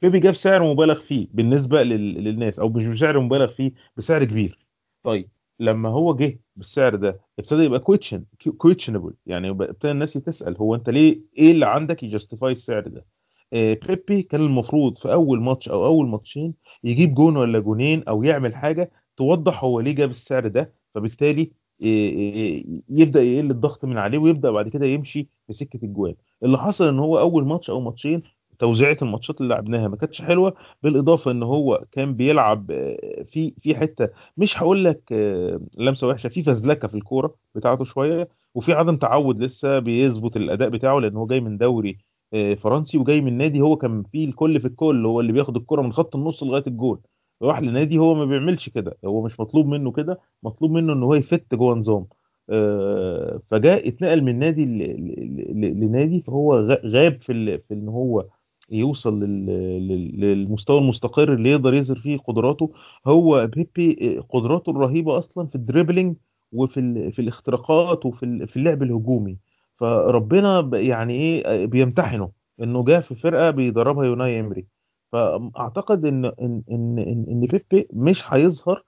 Speaker 3: بيبي جاب سعر مبالغ فيه بالنسبة لل- للناس أو مش بسعر مبالغ فيه بسعر كبير. طيب لما هو جه بالسعر ده ابتدى يبقى question questionable يعني ابتدى الناس تسأل هو أنت ليه إيه اللي عندك ي justify السعر ده؟ آه، بيبي كان المفروض في أول ماتش أو أول ماتشين يجيب جون ولا جونين أو يعمل حاجة توضح هو ليه جاب السعر ده فبالتالي آه، يبدأ يقل الضغط من عليه ويبدأ بعد كده يمشي في سكة الجوان. اللي حصل إن هو أول ماتش أو ماتشين توزيعة الماتشات اللي لعبناها ما كانتش حلوة بالإضافة إن هو كان بيلعب آه، في في حتة مش هقول لك آه، لمسة وحشة في فزلكة في الكورة بتاعته شوية وفي عدم تعود لسه بيظبط الأداء بتاعه لأن هو جاي من دوري آه، فرنسي وجاي من نادي هو كان فيه الكل في الكل هو اللي بياخد الكره من خط النص لغاية الجول. راح لنادي هو ما بيعملش كده هو مش مطلوب منه كده مطلوب منه إن هو يفت جوه نظام. فجاء اتنقل من نادي لنادي فهو غاب في في إن هو يوصل لل- لل- للمستوى المستقر اللي يقدر يظهر فيه قدراته. هو بيبي قدراته الرهيبة أصلا في الدريبلينج وفي في الاختراقات وفي في اللعب الهجومي. فربنا يعني إيه بيمتحنه إنه جاء في فرقة بيدربها يوناي إمري. فأعتقد ان ان ان إن بيبي مش هيظهر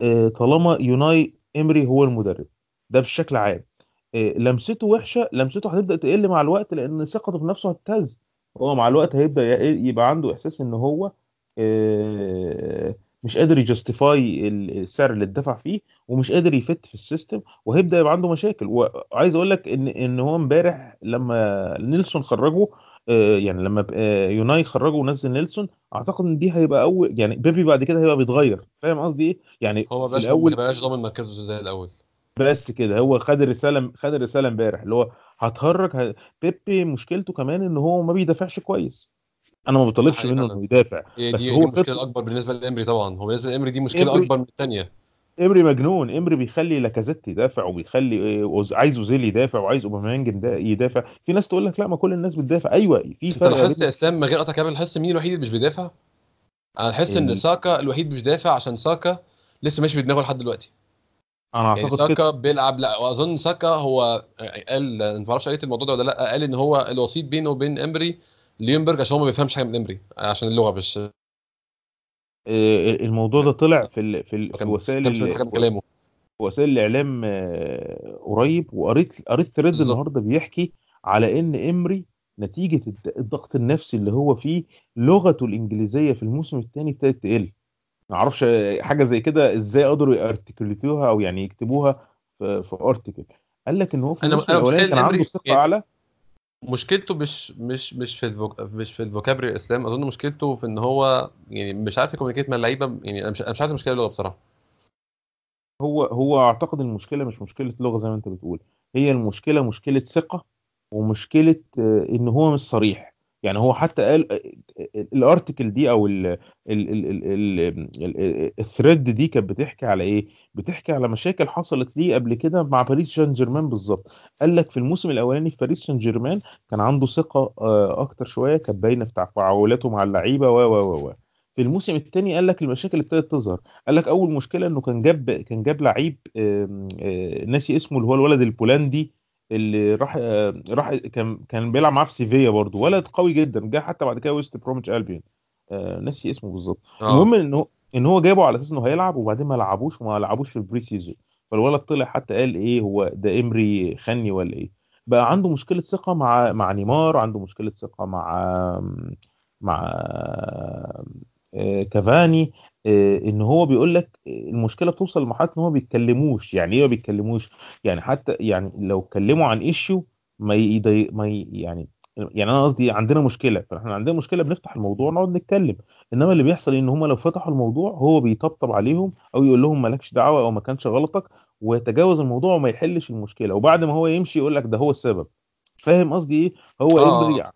Speaker 3: آه، طالما يوناي إمري هو المدرب. ده بشكل عام. آه، لمسته وحشة لمسته هتبدأ تقل مع الوقت لأن ثقته في نفسه هتهز. هو مع الوقت هيبدأ ي- يبقى عنده إحساس إن هو آه، مش قادر ي justify السعر اللي اتدفع فيه ومش قادر ي fit في ال system وهيبدأ يبقى عنده مشاكل. وعايز أقول لك إن إن هو امبارح لما نيلسون خرجه آه، يعني لما آه، يوناي خرجه ونزل نيلسون أعتقد إن دي هيبقى أول يعني بيبي بعد كده هيبقى بيتغير. فاهم قصدي إيه؟ يعني
Speaker 2: هو بقاش
Speaker 3: الأول
Speaker 2: ما بقاش ضامن مركزه زي الأول.
Speaker 3: بس كده هو خد الرسالة خد الرسالة امبارح اللي هو هتهرج ه... بيبي مشكلته كمان إن هو ما بيدافعش كويس. أنا ما بطالبش منه. إنه يدافع بس
Speaker 2: دي,
Speaker 3: هو
Speaker 2: المشكلة
Speaker 3: خطة-
Speaker 2: الاكبر بالنسبة لإمري طبعا. هو بالنسبة لإمري دي مشكلة
Speaker 3: إمري-
Speaker 2: أكبر من الثانية
Speaker 3: إمري مجنون إمري بيخلي لاكازيت يدافع وبيخلي أوز- عايز أوزيل يدافع وعايز أوباميانج يدا- يدافع. في ناس تقول لك لا ما كل الناس بتدافع. أيوه في
Speaker 2: أنت
Speaker 3: فرق
Speaker 2: لاحظت
Speaker 3: بين-
Speaker 2: يا إسلام من غير قطع كامل لاحظت مين الوحيد اللي مش بيدافع؟ أنا لاحظت
Speaker 3: إن
Speaker 2: ساكا الوحيد مش دافع عشان ساكا لسه ماشي بدماغه لحد دلوقتي.
Speaker 3: أنا
Speaker 2: يعني
Speaker 3: أعتقد كده.
Speaker 2: ساكا بيلعب لا واظن ساكا هو قال ما أعرفش قريت الموضوع ده ولا لأ قال إن هو الوسيط بينه وبين إمري ليونبرج عشان هو ما بيفهمش حاجة من إمري عشان اللغة مش
Speaker 3: آه، الموضوع ده طلع في ال... في, ال... في وسائل ال-
Speaker 2: كلامه
Speaker 3: وسائل الإعلام آه، قريب وقريت قريت thread
Speaker 2: بالظبط.
Speaker 3: النهارده بيحكي على إن امري نتيجة الضغط النفسي اللي هو فيه لغته الإنجليزية في الموسم الثاني ابتدت تقل. ما أعرفش حاجة زي كده إزاي قدروا يارتكلتوها أو يعني يكتبوها في, في ارتكل قال لك إن هو في الموسم
Speaker 2: الأولاني
Speaker 3: كان عنده
Speaker 2: ثقة
Speaker 3: أعلى.
Speaker 2: مشكلته مش مش مش في الفوك... مش في الفوكابري الإسلام. أظن مشكلته في إن هو يعني مش عارف يكومينيكيت مع اللعيبة يعني أنا مش, مش عارف المشكلة اللغة بصراحة.
Speaker 3: هو هو أعتقد المشكلة مش مشكلة لغة زي ما أنت بتقول. هي المشكلة مشكلة ثقة ومشكلة آه، إن هو مش صريح. يعني هو حتى قال آه، آه، ال article دي أو ال- ال- ال- ال- ال- ال- ال thread دي كانت بتحكي على إيه؟ بتحكي على مشاكل حصلت ليه قبل كده مع باريس سان جيرمان بالظبط. قال لك في الموسم الأولاني في باريس سان جيرمان كان عنده ثقة آه، أكتر شوية كانت باينة في تفاعلاته مع اللعيبة و و و في الموسم الثاني قال لك المشاكل ابتدت تظهر. قال لك أول مشكلة إنه كان جاب كان جاب لعيب ناسي اسمه اللي هو الولد البولندي اللي راح آه، راح كان كان بيلعب معاه في سيفيا برضه ولد قوي جدا جه حتى بعد كده ويست بروميتش البيون آه، ناسي اسمه بالظبط. المهم إن هو إن هو جابه على أساس إنه هيلعب وبعدين ما لعبوش وما لعبوش في ال pre-season. فالولد طلع حتى قال إيه هو ده إمري خاني ولا إيه. بقى عنده مشكلة ثقة مع مع نيمار عنده مشكلة ثقة مع مع آه، كافاني. آه، إن هو بيقول لك المشكلة بتوصل لمرحلة إن هو ما بيتكلموش. يعني إيه ما بيتكلموش؟ يعني حتى يعني لو اتكلموا عن ايشيو ما ما ي... يعني يعني أنا قصدي عندنا مشكلة فإحنا عندنا مشكلة بنفتح الموضوع ونقعد نتكلم. إنما اللي بيحصل إن هم لو فتحوا الموضوع هو بيطبطب عليهم أو يقول لهم مالكش دعوة أو ما كانش غلطك ويتجاوز الموضوع وما يحلش المشكلة. وبعد ما هو يمشي يقول لك ده هو السبب. فاهم قصدي إيه؟ هو
Speaker 2: آه.
Speaker 3: امري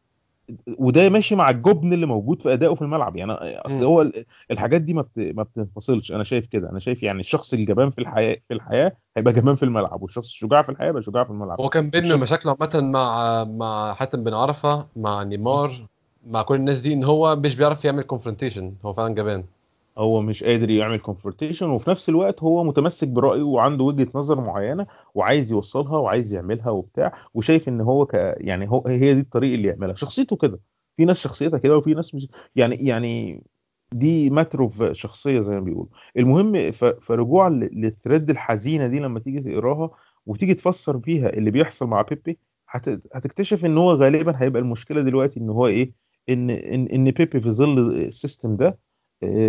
Speaker 3: وده ماشي مع الجبن اللي موجود في أدائه في الملعب. يعني
Speaker 2: أصل.
Speaker 3: هو ال- الحاجات دي ما بت... ما بتنفصلش. أنا شايف كده. أنا شايف يعني الشخص الجبان في الحياة في الحياة هيبقى جبان في الملعب والشخص الشجاع في الحياة يبقى شجاع في الملعب.
Speaker 2: هو كان بينه مشاكله عامة مع مع حاتم بن عرفة مع نيمار مع كل الناس دي إن هو مش بيعرف يعمل confrontation هو فعلا جبان.
Speaker 3: هو مش قادر يعمل confrontation وفي نفس الوقت هو متمسك برأيه وعنده وجهة نظر معينة وعايز يوصلها وعايز يعملها وبتاع وشايف إن هو ك... يعني هو هي دي الطريق اللي يعملها. شخصيته كده في ناس شخصيتها كده وفي ناس مش يعني يعني دي matter of شخصية زي ما بيقولوا. المهم ف- فرجوعا ل- لل thread الحزينة دي لما تيجي تقراها وتيجي تفسر بيها اللي بيحصل مع بيبي هت- هتكتشف إن هو غالبا هيبقى المشكلة دلوقتي إن هو إيه إن إن إن بيبي في ظل ال system ده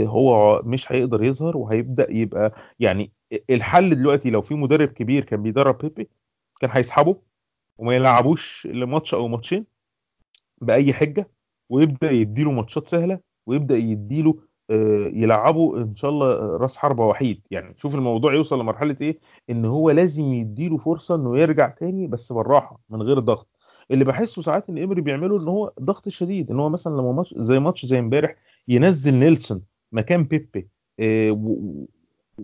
Speaker 3: هو مش هيقدر يظهر وهيبدأ يبقى يعني الحل دلوقتي لو في مدرب كبير كان بيدرب بيبي كان هيسحبه وما يلعبوش الا ماتش أو ماتشين بأي حجة ويبدأ يديله ماتشات سهلة ويبدأ يديله آه، يلعبه إن شاء الله آه، رأس حربة وحيد. يعني شوف الموضوع يوصل لمرحلة إيه؟ إن هو لازم يديله فرصة إنه يرجع تاني بس بالراحة من غير ضغط. اللي بحسه ساعات إن إمري بيعمله إن هو ضغط شديد إن هو مثلا لما ماتش زي ماتش زي إمبارح ينزل نيلسون مكان بيبي آه،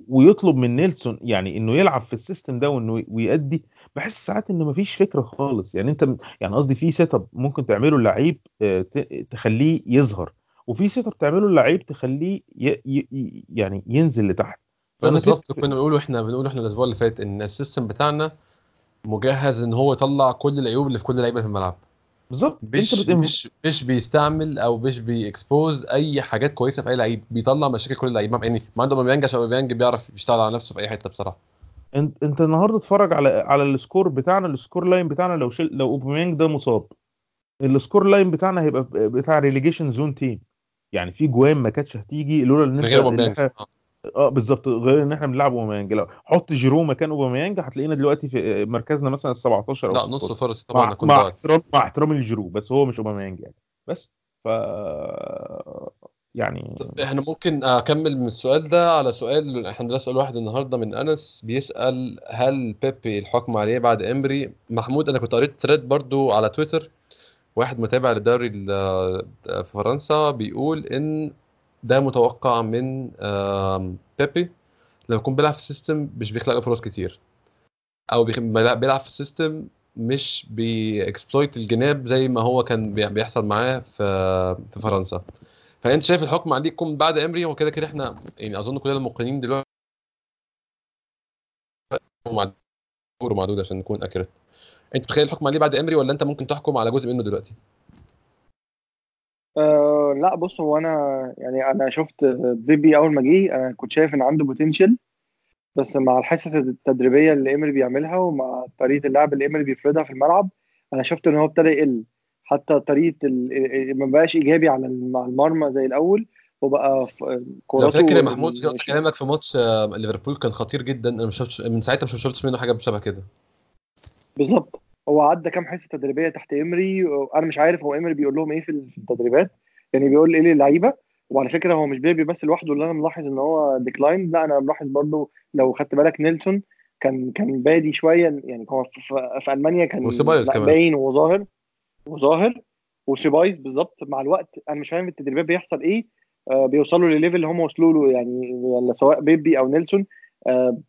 Speaker 3: ويطلب من نيلسون يعني إنه يلعب في ال system ده وإنه ويأدي. بحس ساعات إنه مفيش فكرة خالص. يعني أنت يعني قصدي في setup ممكن تعمله اللعيب آه، تخليه يظهر وفي setup تعمله اللعيب تخليه ي... ي... يعني ينزل لتحت.
Speaker 2: بالظبط كنا بنقوله إحنا بنقول إحنا الأسبوع اللي فات إن ال system بتاعنا مجهز إن هو يطلع كل العيوب اللي في كل لعيبة في الملعب.
Speaker 3: بالظبط.
Speaker 2: مش
Speaker 3: انت بت...
Speaker 2: مش مش بيستعمل أو مش بي expose أي حاجات كويسة في أي لعيب. بيطلع مشاكل كل اللعيبة. يعني ما عدا اوباميانج عشان اوباميانج بيعرف يشتغل على نفسه في أي حتة بصراحة.
Speaker 3: انت أنت النهارده اتفرج على على ال score بتاعنا ال score line بتاعنا. لو شل... لو أوباميانج ده مصاب ال score line بتاعنا هيبقى بتاع relegation zone team يعني في جوان ما كانتش هتيجي لولا إن أنت
Speaker 2: آه.
Speaker 3: آه بالظبط. غير إن إحنا بنلعب أوباميانج. لو حط جيرو مكان أوباميانج هتلاقينا دلوقتي في مركزنا مثلا ال 17 أو
Speaker 2: لا
Speaker 3: 16
Speaker 2: نص فرص طبعا
Speaker 3: مع
Speaker 2: ضاعت.
Speaker 3: احترام مع احترامي لجيرو بس هو مش أوباميانج يعني. بس ف يعني
Speaker 2: إحنا ممكن أكمل من السؤال ده على سؤال إحنا عندنا سؤال واحد النهارده من أنس. بيسأل هل بيبي الحكم عليه بعد إمري محمود أنا كنت قريت thread برضو على تويتر. واحد متابع للدوري ال- في فرنسا بيقول إن ده متوقع من بيبي. لما يكون بيلعب في system مش بيخلق له فرص كتير. أو بيلعب في system مش بي exploit الجناب زي ما هو كان بي- بيحصل معاه في في فرنسا. فأنت شايف الحكم عليه يكون بعد إمري؟ هو كده كده إحنا يعني أظن كلنا المقيمين دلوقتي معدود عشان نكون accurate أنت متخيل الحكم عليه بعد إمري ولا أنت ممكن تحكم على جزء منه دلوقتي؟
Speaker 4: أه لا بص هو أنا يعني أنا شفت بيبي أول ما جه أنا كنت شايف إن عنده potential بس مع الحصص التدريبية اللي إيمري بيعملها ومع طريقة اللعب اللي إيمري بيفرضها في الملعب أنا شفت إن هو ابتدى يقل. حتى طريقة ال- ما بقاش إيجابي على المرمى زي الأول وبقى
Speaker 2: لو
Speaker 4: كوراته
Speaker 2: فاكر يا محمود كلامك في ماتش آه، ليفربول كان خطير جدا أنا مش شفتش من ساعتها مش شفتش منه حاجة شبه كده.
Speaker 4: بالظبط. هو عدى كام حصة تدريبية تحت امري أنا مش عارف هو امري بيقول لهم إيه في التدريبات يعني بيقول إيه للعيبة وعلى فكرة هو مش بيبي بس لوحده اللي أنا ملاحظ إن هو decline لا أنا ملاحظ برضو لو خدت بالك نيلسون كان كان بادي شوية يعني هو في, ألمانيا كان. باين وظاهر وظاهر وسيبايز بالظبط مع الوقت أنا مش فاهم التدريبات بيحصل إيه آه بيوصلوا لل level اللي هم وصلوا له يعني ولا سواء بيبي أو نيلسون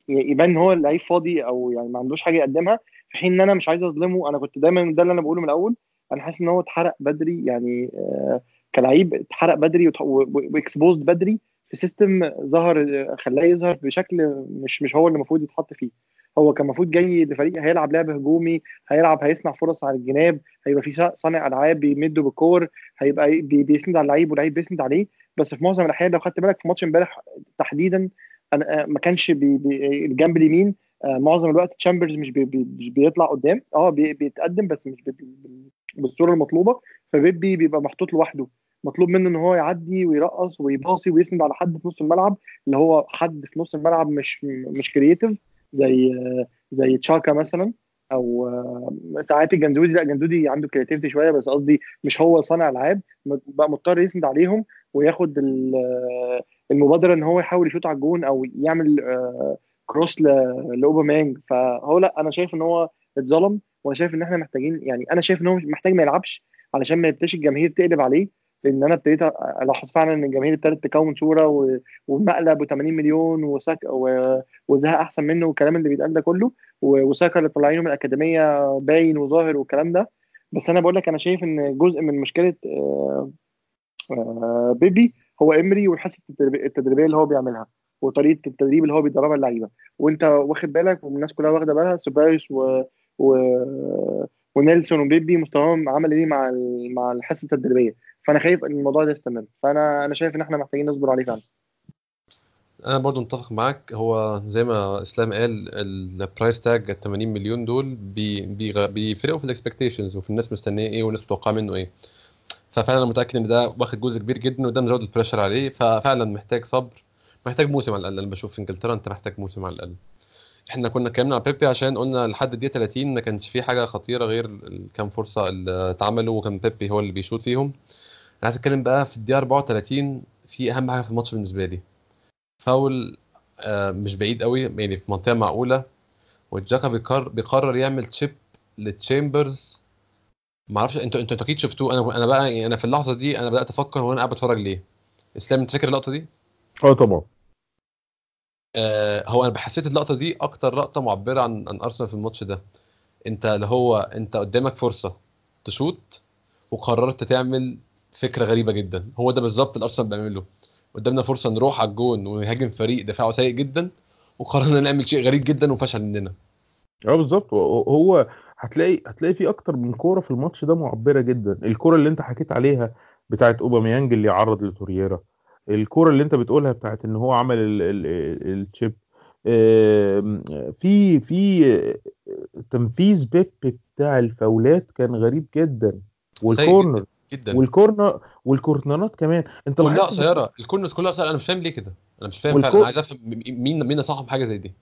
Speaker 4: يبان إن هو اللعيب فاضي أو يعني ما عندوش حاجة يقدمها في حين إن أنا مش عايز أظلمه. أنا كنت دايما ده اللي أنا بقوله من الأول. أنا حاسس إن هو اتحرق بدري يعني آه كلعيب اتحرق بدري و exposed بدري في system ظهر آه، خلاه يظهر بشكل مش مش هو اللي المفروض يتحط فيه. هو كان المفروض جاي لفريق هيلعب لعب هجومي هيلعب هيصنع فرص على الجناب هيبقى في صانع ألعاب بيمدوا بالكور هيبقى بي- بيسند على اللعيب واللعيب بيسند عليه. بس في معظم الأحيان لو خدت بالك في ماتش امبارح تحديدا أنا آه، ما كانش بي بي الجنب اليمين آه، معظم الوقت تشامبرز مش بي بي بيطلع قدام. آه بي بيتقدم بس مش بي بالصورة المطلوبة. فبيبي بيبقى محطوط لوحده. مطلوب منه إن هو يعدي ويرقص ويباصي ويسند على حد في نص الملعب اللي هو حد في نص الملعب مش مش creative زي آه، زي تشاكا مثلا أو ساعات الجندوزي. لا الجندوزي عنده creativity شوية بس قصدي مش هو صانع العاب. بقى مضطر يسند عليهم وياخد المبادرة إن هو يحاول يشوط على الجون أو يعمل آه، cross ل- لأوباميانج. فهو لأ أنا شايف إن هو اتظلم وأنا شايف إن إحنا محتاجين يعني أنا شايف إن هو محتاج ما يلعبش علشان ما يبتديش الجماهير تقلب عليه لأن أنا ابتديت ألاحظ فعلا إن الجماهير ابتدت تكون صورة ومقلب و 80 مليون وسك و- وزهق أحسن منه والكلام اللي بيتقال ده كله وساكا اللي طالعينه من الأكاديمية باين وظاهر والكلام ده. بس أنا بقول لك أنا شايف إن جزء من مشكلة آه، آه، بيبي هو امري والحصة التدريب- التدريبية اللي هو بيعملها وطريقة التدريب اللي هو بيدربها اللعيبة. وأنت واخد بالك والناس كلها واخدة بالها سوبايوس و... و... ونيلسون وبيبي مستواهم عمل إيه مع ال- مع الحصة التدريبية؟ فأنا خايف إن الموضوع ده يستمر. فانا أنا شايف إن إحنا محتاجين نصبر عليه فعلا.
Speaker 2: أنا برضو متفق معاك. هو زي ما إسلام قال ال price tag 80 مليون دول بيفرقوا في ال expectations وفي الناس مستنية إيه والناس متوقعة منه إيه. ففعلا متأكد إن ده واخد جزء كبير جدا وده مزود ال pressure عليه. ففعلا محتاج صبر محتاج موسم على الأقل. أنا بشوف في إنجلترا أنت محتاج موسم على الأقل. إحنا كنا اتكلمنا على بيبي عشان قلنا لحد الدقيقة 30 ما كانش في حاجة خطيرة غير الكام فرصة اللي اتعملوا وكان بيبي هو اللي بيشوط فيهم. أنا عايز أتكلم بقى في الدقيقة 34 في أهم حاجة في الماتش بالنسبة لي. فاول آه، مش بعيد قوي يعني في منطقة معقولة. بيقرر بيقرر يعمل تشيب لتشامبرز. ما أعرفش أنتوا أنتوا أكيد شفتوه. أنا أنا بقى يعني أنا في اللحظة دي أنا بدأت أفكر هو أنا قاعد بتفرج ليه. إسلام أنت فاكر اللقطة دي؟
Speaker 3: آه طبعا.
Speaker 2: آه هو أنا حسيت اللقطة دي أكتر لقطة معبرة عن عن أرسنال في الماتش ده. أنت اللي هو أنت قدامك فرصة تشوط وقررت تعمل فكرة غريبة جدا. هو ده بالظبط اللي أرسنال بيعمله. قدامنا فرصة نروح على الجون ونهاجم فريق دفاعه سيء جدا وقررنا نعمل شيء غريب جدا وفشل مننا.
Speaker 3: آه بالظبط. هو هتلاقي هتلاقي في أكتر من كورة في الماتش ده معبرة جدا. الكورة اللي أنت حكيت عليها بتاعت أوباميانج اللي عرض لتورييرا الكورة اللي أنت بتقولها بتاعت إن هو عمل ال- ال- ال- التشيب في في تنفيذ بيب بتاع الفاولات كان غريب جدا. والكورنر
Speaker 2: جدا.
Speaker 3: والكورنر والكورنرات كمان. أنت
Speaker 2: كلها قصيره ال corners كلها قصيره أنا مش فاهم ليه كده. أنا مش فاهم
Speaker 3: والكو-
Speaker 2: فعلا أنا عايز أفهم مين مين صاحب حاجة زي دي.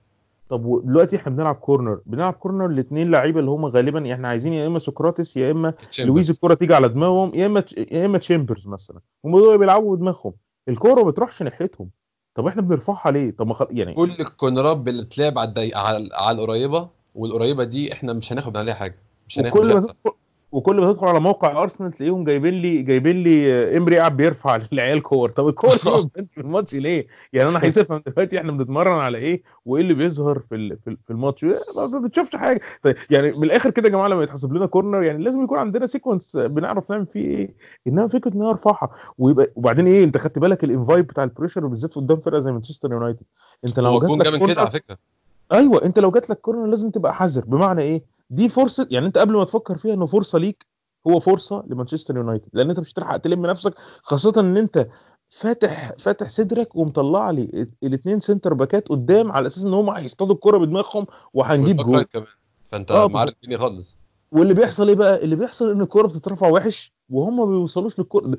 Speaker 3: طب دلوقتي إحنا بنلعب كورنر بنلعب كورنر الاثنين لعيبة اللي هم غالبا إحنا عايزين يا إما سقراطس يا إما لويز الكرة تيجي على دماغهم يا إما يا إما تشامبرز مثلا. هم دول بيلعبوا بدماغهم. الكرة ما بتروحش ناحيتهم. طب إحنا بنرفعها ليه؟ طب ما خل... يعني
Speaker 2: كل الكورنرات بتتلعب على الضيق على, على القريبة والقريبة دي إحنا مش هناخد عليها حاجة. مش هناخد
Speaker 3: وكل ما. تدخل وكل ما تدخل على موقع أرسنال تلاقيهم جايبين لي جايبين لي آه، إمري قاعد بيرفع للعيال كور. طب الكور دي في الماتش ليه؟ يعني أنا عايز افهم دلوقتي إحنا بنتمرن على إيه؟ وإيه اللي بيظهر في في ال- في الماتش؟ ما ما بتشوفش حاجة. طيب يعني من الآخر كده يا جماعة لما يتحسب لنا كورنر يعني لازم يكون عندنا sequence بنعرف نعمل فيه إيه؟ إنما فكرة إن أنا أرفعها ويبقى وبعدين إيه؟ أنت خدت بالك ال vibe بتاع ال pressure وبالذات قدام فرقة زي مانشستر يونايتد أنت لو جات لك
Speaker 2: كده على فكرة.
Speaker 3: أيوه أنت لو جات لك كورنر لازم تبقى حذر. بمعنى إيه؟ دي فرصة يعني أنت قبل ما تفكر فيها إنه فرصة ليك هو فرصة لمانشستر يونايتد. لأن أنت مش هتلحق تلم نفسك خاصة إن أنت فاتح فاتح صدرك ومطلع لي الاثنين سنتر باكات قدام على أساس إن هم هيصطادوا الكرة بدماغهم وهنجيب جول.
Speaker 2: كمان. فأنت
Speaker 3: آه
Speaker 2: معرض الدنيا خالص.
Speaker 3: واللي بيحصل إيه بقى؟ اللي بيحصل إن الكوره بتترفع وحش وهم ما بيوصلوش للكوره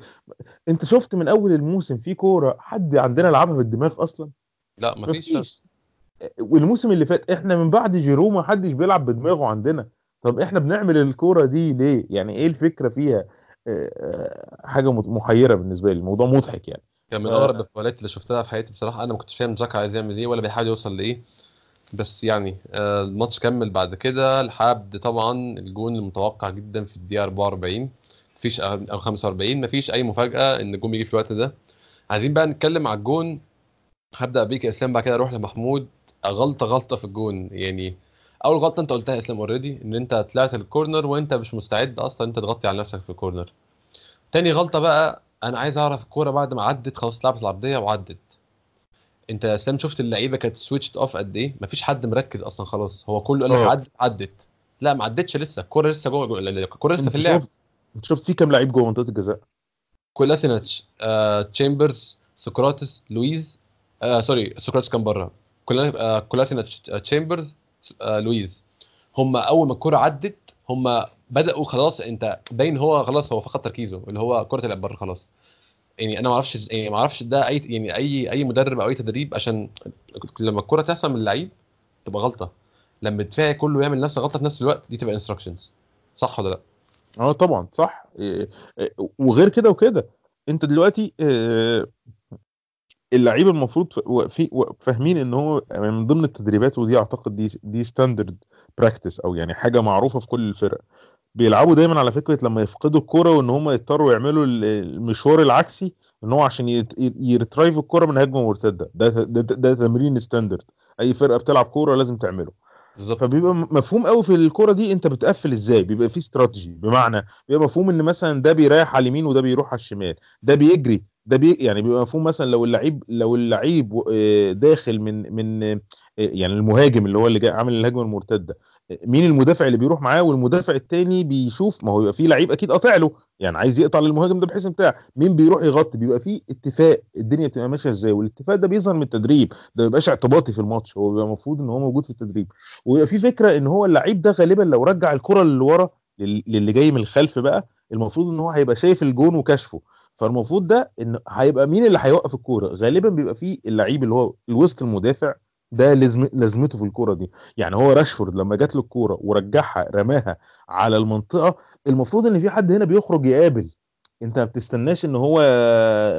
Speaker 3: أنت شفت من أول الموسم في كورة حد عندنا لعبها بالدماغ أصلا؟
Speaker 2: لا مفيش.
Speaker 3: مفيش. والموسم اللي فات إحنا من بعد جيرو ما حدش بيلعب بدماغه عندنا. طب إحنا بنعمل الكورة دي ليه؟ يعني إيه الفكرة فيها؟ آه، آه، حاجة محيرة بالنسبة لي الموضوع مضحك يعني.
Speaker 2: كان من
Speaker 3: آه.
Speaker 2: اغرب الفاولات اللي شفتها في حياتي بصراحة. أنا ما كنتش فاهم زكا عايز يعمل إيه ولا بيحاول يوصل لإيه. بس يعني آه، الماتش كمل بعد كده لحد طبعا الجون المتوقع جدا في الدقيقة 44 مفيش أو 45 مفيش أي مفاجأة إن الجون يجي في الوقت ده. عايزين بقى نتكلم على الجون. هبدأ بيك يا اسلام بعد كده أروح لمحمود. غلطة غلطة في الجون. يعني أول غلطة أنت قلتها يا إسلام already إن أنت طلعت الكورنر وأنت مش مستعد أصلا أنت تغطي على نفسك في الكورنر تاني غلطة بقى أنا عايز أعرف الكورة بعد ما عدت خلاص اتلعبت العرضية وعدت. أنت يا إسلام شفت اللعيبة كانت switched off قد إيه؟ مفيش حد مركز أصلا خلاص. هو كله قال لك
Speaker 3: آه.
Speaker 2: عدت عدت. لا ما عدتش لسه. الكورة لسه جوه جوه- الكورة لسه في اللعب.
Speaker 3: شفت أنت شفت في كام لعيب جوه منطقة الجزاء؟
Speaker 2: كولاسيناتش آه، تشامبرز سقراطس لويز آه sorry سقراطس كان بره. كولا- كولاسيناتش آه، تشامبرز لويز هم أول ما الكوره عدت هم بدأوا خلاص أنت باين هو خلاص هو فقد تركيزه اللي هو كرة بره خلاص. يعني أنا ما أعرفش يعني ما أعرفش ده اي يعني اي أي مدرب أو أي تدريب عشان لما الكوره تحصل من اللعيب تبقى غلطة. لما الدفاع كله يعمل نفس الغلطه في نفس الوقت دي تبقى instructions صح ولا لأ؟
Speaker 3: آه طبعا صح. إيه، إيه، وغير كده وكده أنت دلوقتي آه، اللعيبة المفروض فاهمين إن هو من ضمن التدريبات ودي أعتقد دي دي standard practice أو يعني حاجة معروفة في كل الفرق. بيلعبوا دايما على فكرة لما يفقدوا الكورة وإن هم يضطروا يعملوا ال- المشوار العكسي إن هو عشان ي retrieve الكورة من هجمة مرتدة. ده ده, ده, ده تمرين standard أي فرقة بتلعب كورة لازم تعمله.
Speaker 2: بالظبط.
Speaker 3: فبيبقى مفهوم قوي في الكورة دي أنت بتقفل إزاي. بيبقى في استراتيجي بمعنى بيبقى مفهوم إن مثلا ده بيريح على اليمين وده بيروح على الشمال. ده بيجري. ده بي يعني بيبقى مفهوم مثلا لو اللعيب لو اللعيب آه، داخل من من آه، يعني المهاجم اللي هو اللي جاي عامل الهجمة المرتدة مين المدافع اللي بيروح معاه والمدافع التاني بيشوف؟ ما هو يبقى في لعيب أكيد قاطع له يعني عايز يقطع للمهاجم ده بحيث بتاع مين بيروح يغطي؟ بيبقى في اتفاق الدنيا بتبقى ماشية إزاي؟ والاتفاق ده بيظهر من التدريب ده ما بيبقاش اعتباطي في الماتش هو بيبقى المفروض إن هو موجود في التدريب. ويبقى في فكرة إن هو اللعيب ده غالبا لو رجع الكرة اللي ورا لل- للي جاي من الخلف بقى المفروض إن هو هيبقى شايف الجون وكشفه. فالمفروض ده إن هيبقى مين اللي هيوقف الكورة؟ غالبا بيبقى فيه اللعيب اللي هو الوسط المدافع ده لازم لازمته في الكورة دي. يعني هو راشفورد لما جات له الكورة ورجعها رماها على المنطقة المفروض إن في حد هنا بيخرج يقابل. أنت ما بتستناش إن هو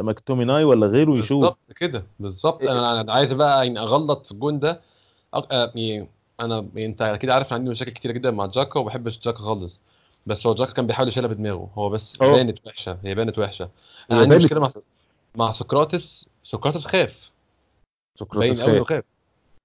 Speaker 3: مكتوميناي ولا غيره يشوف.
Speaker 2: بالظبط كده بالظبط. أنا أنا عايز بقى يعني أغلط في الجون ده. أق- آه، يعني أنا يعني أنت أكيد عارف عندي مشاكل كتير جدا مع جاكا وما بحبش جاكا خالص. بس هو جاكا كان بيحاول يشيلها بدماغه. هو بس
Speaker 3: أه.
Speaker 2: بانت وحشة. هي بانت وحشة.
Speaker 3: أنا
Speaker 2: عندي مشكلة مع مع سقراطس. سقراطس خاف.
Speaker 3: سقراطس خاف.
Speaker 2: خاف.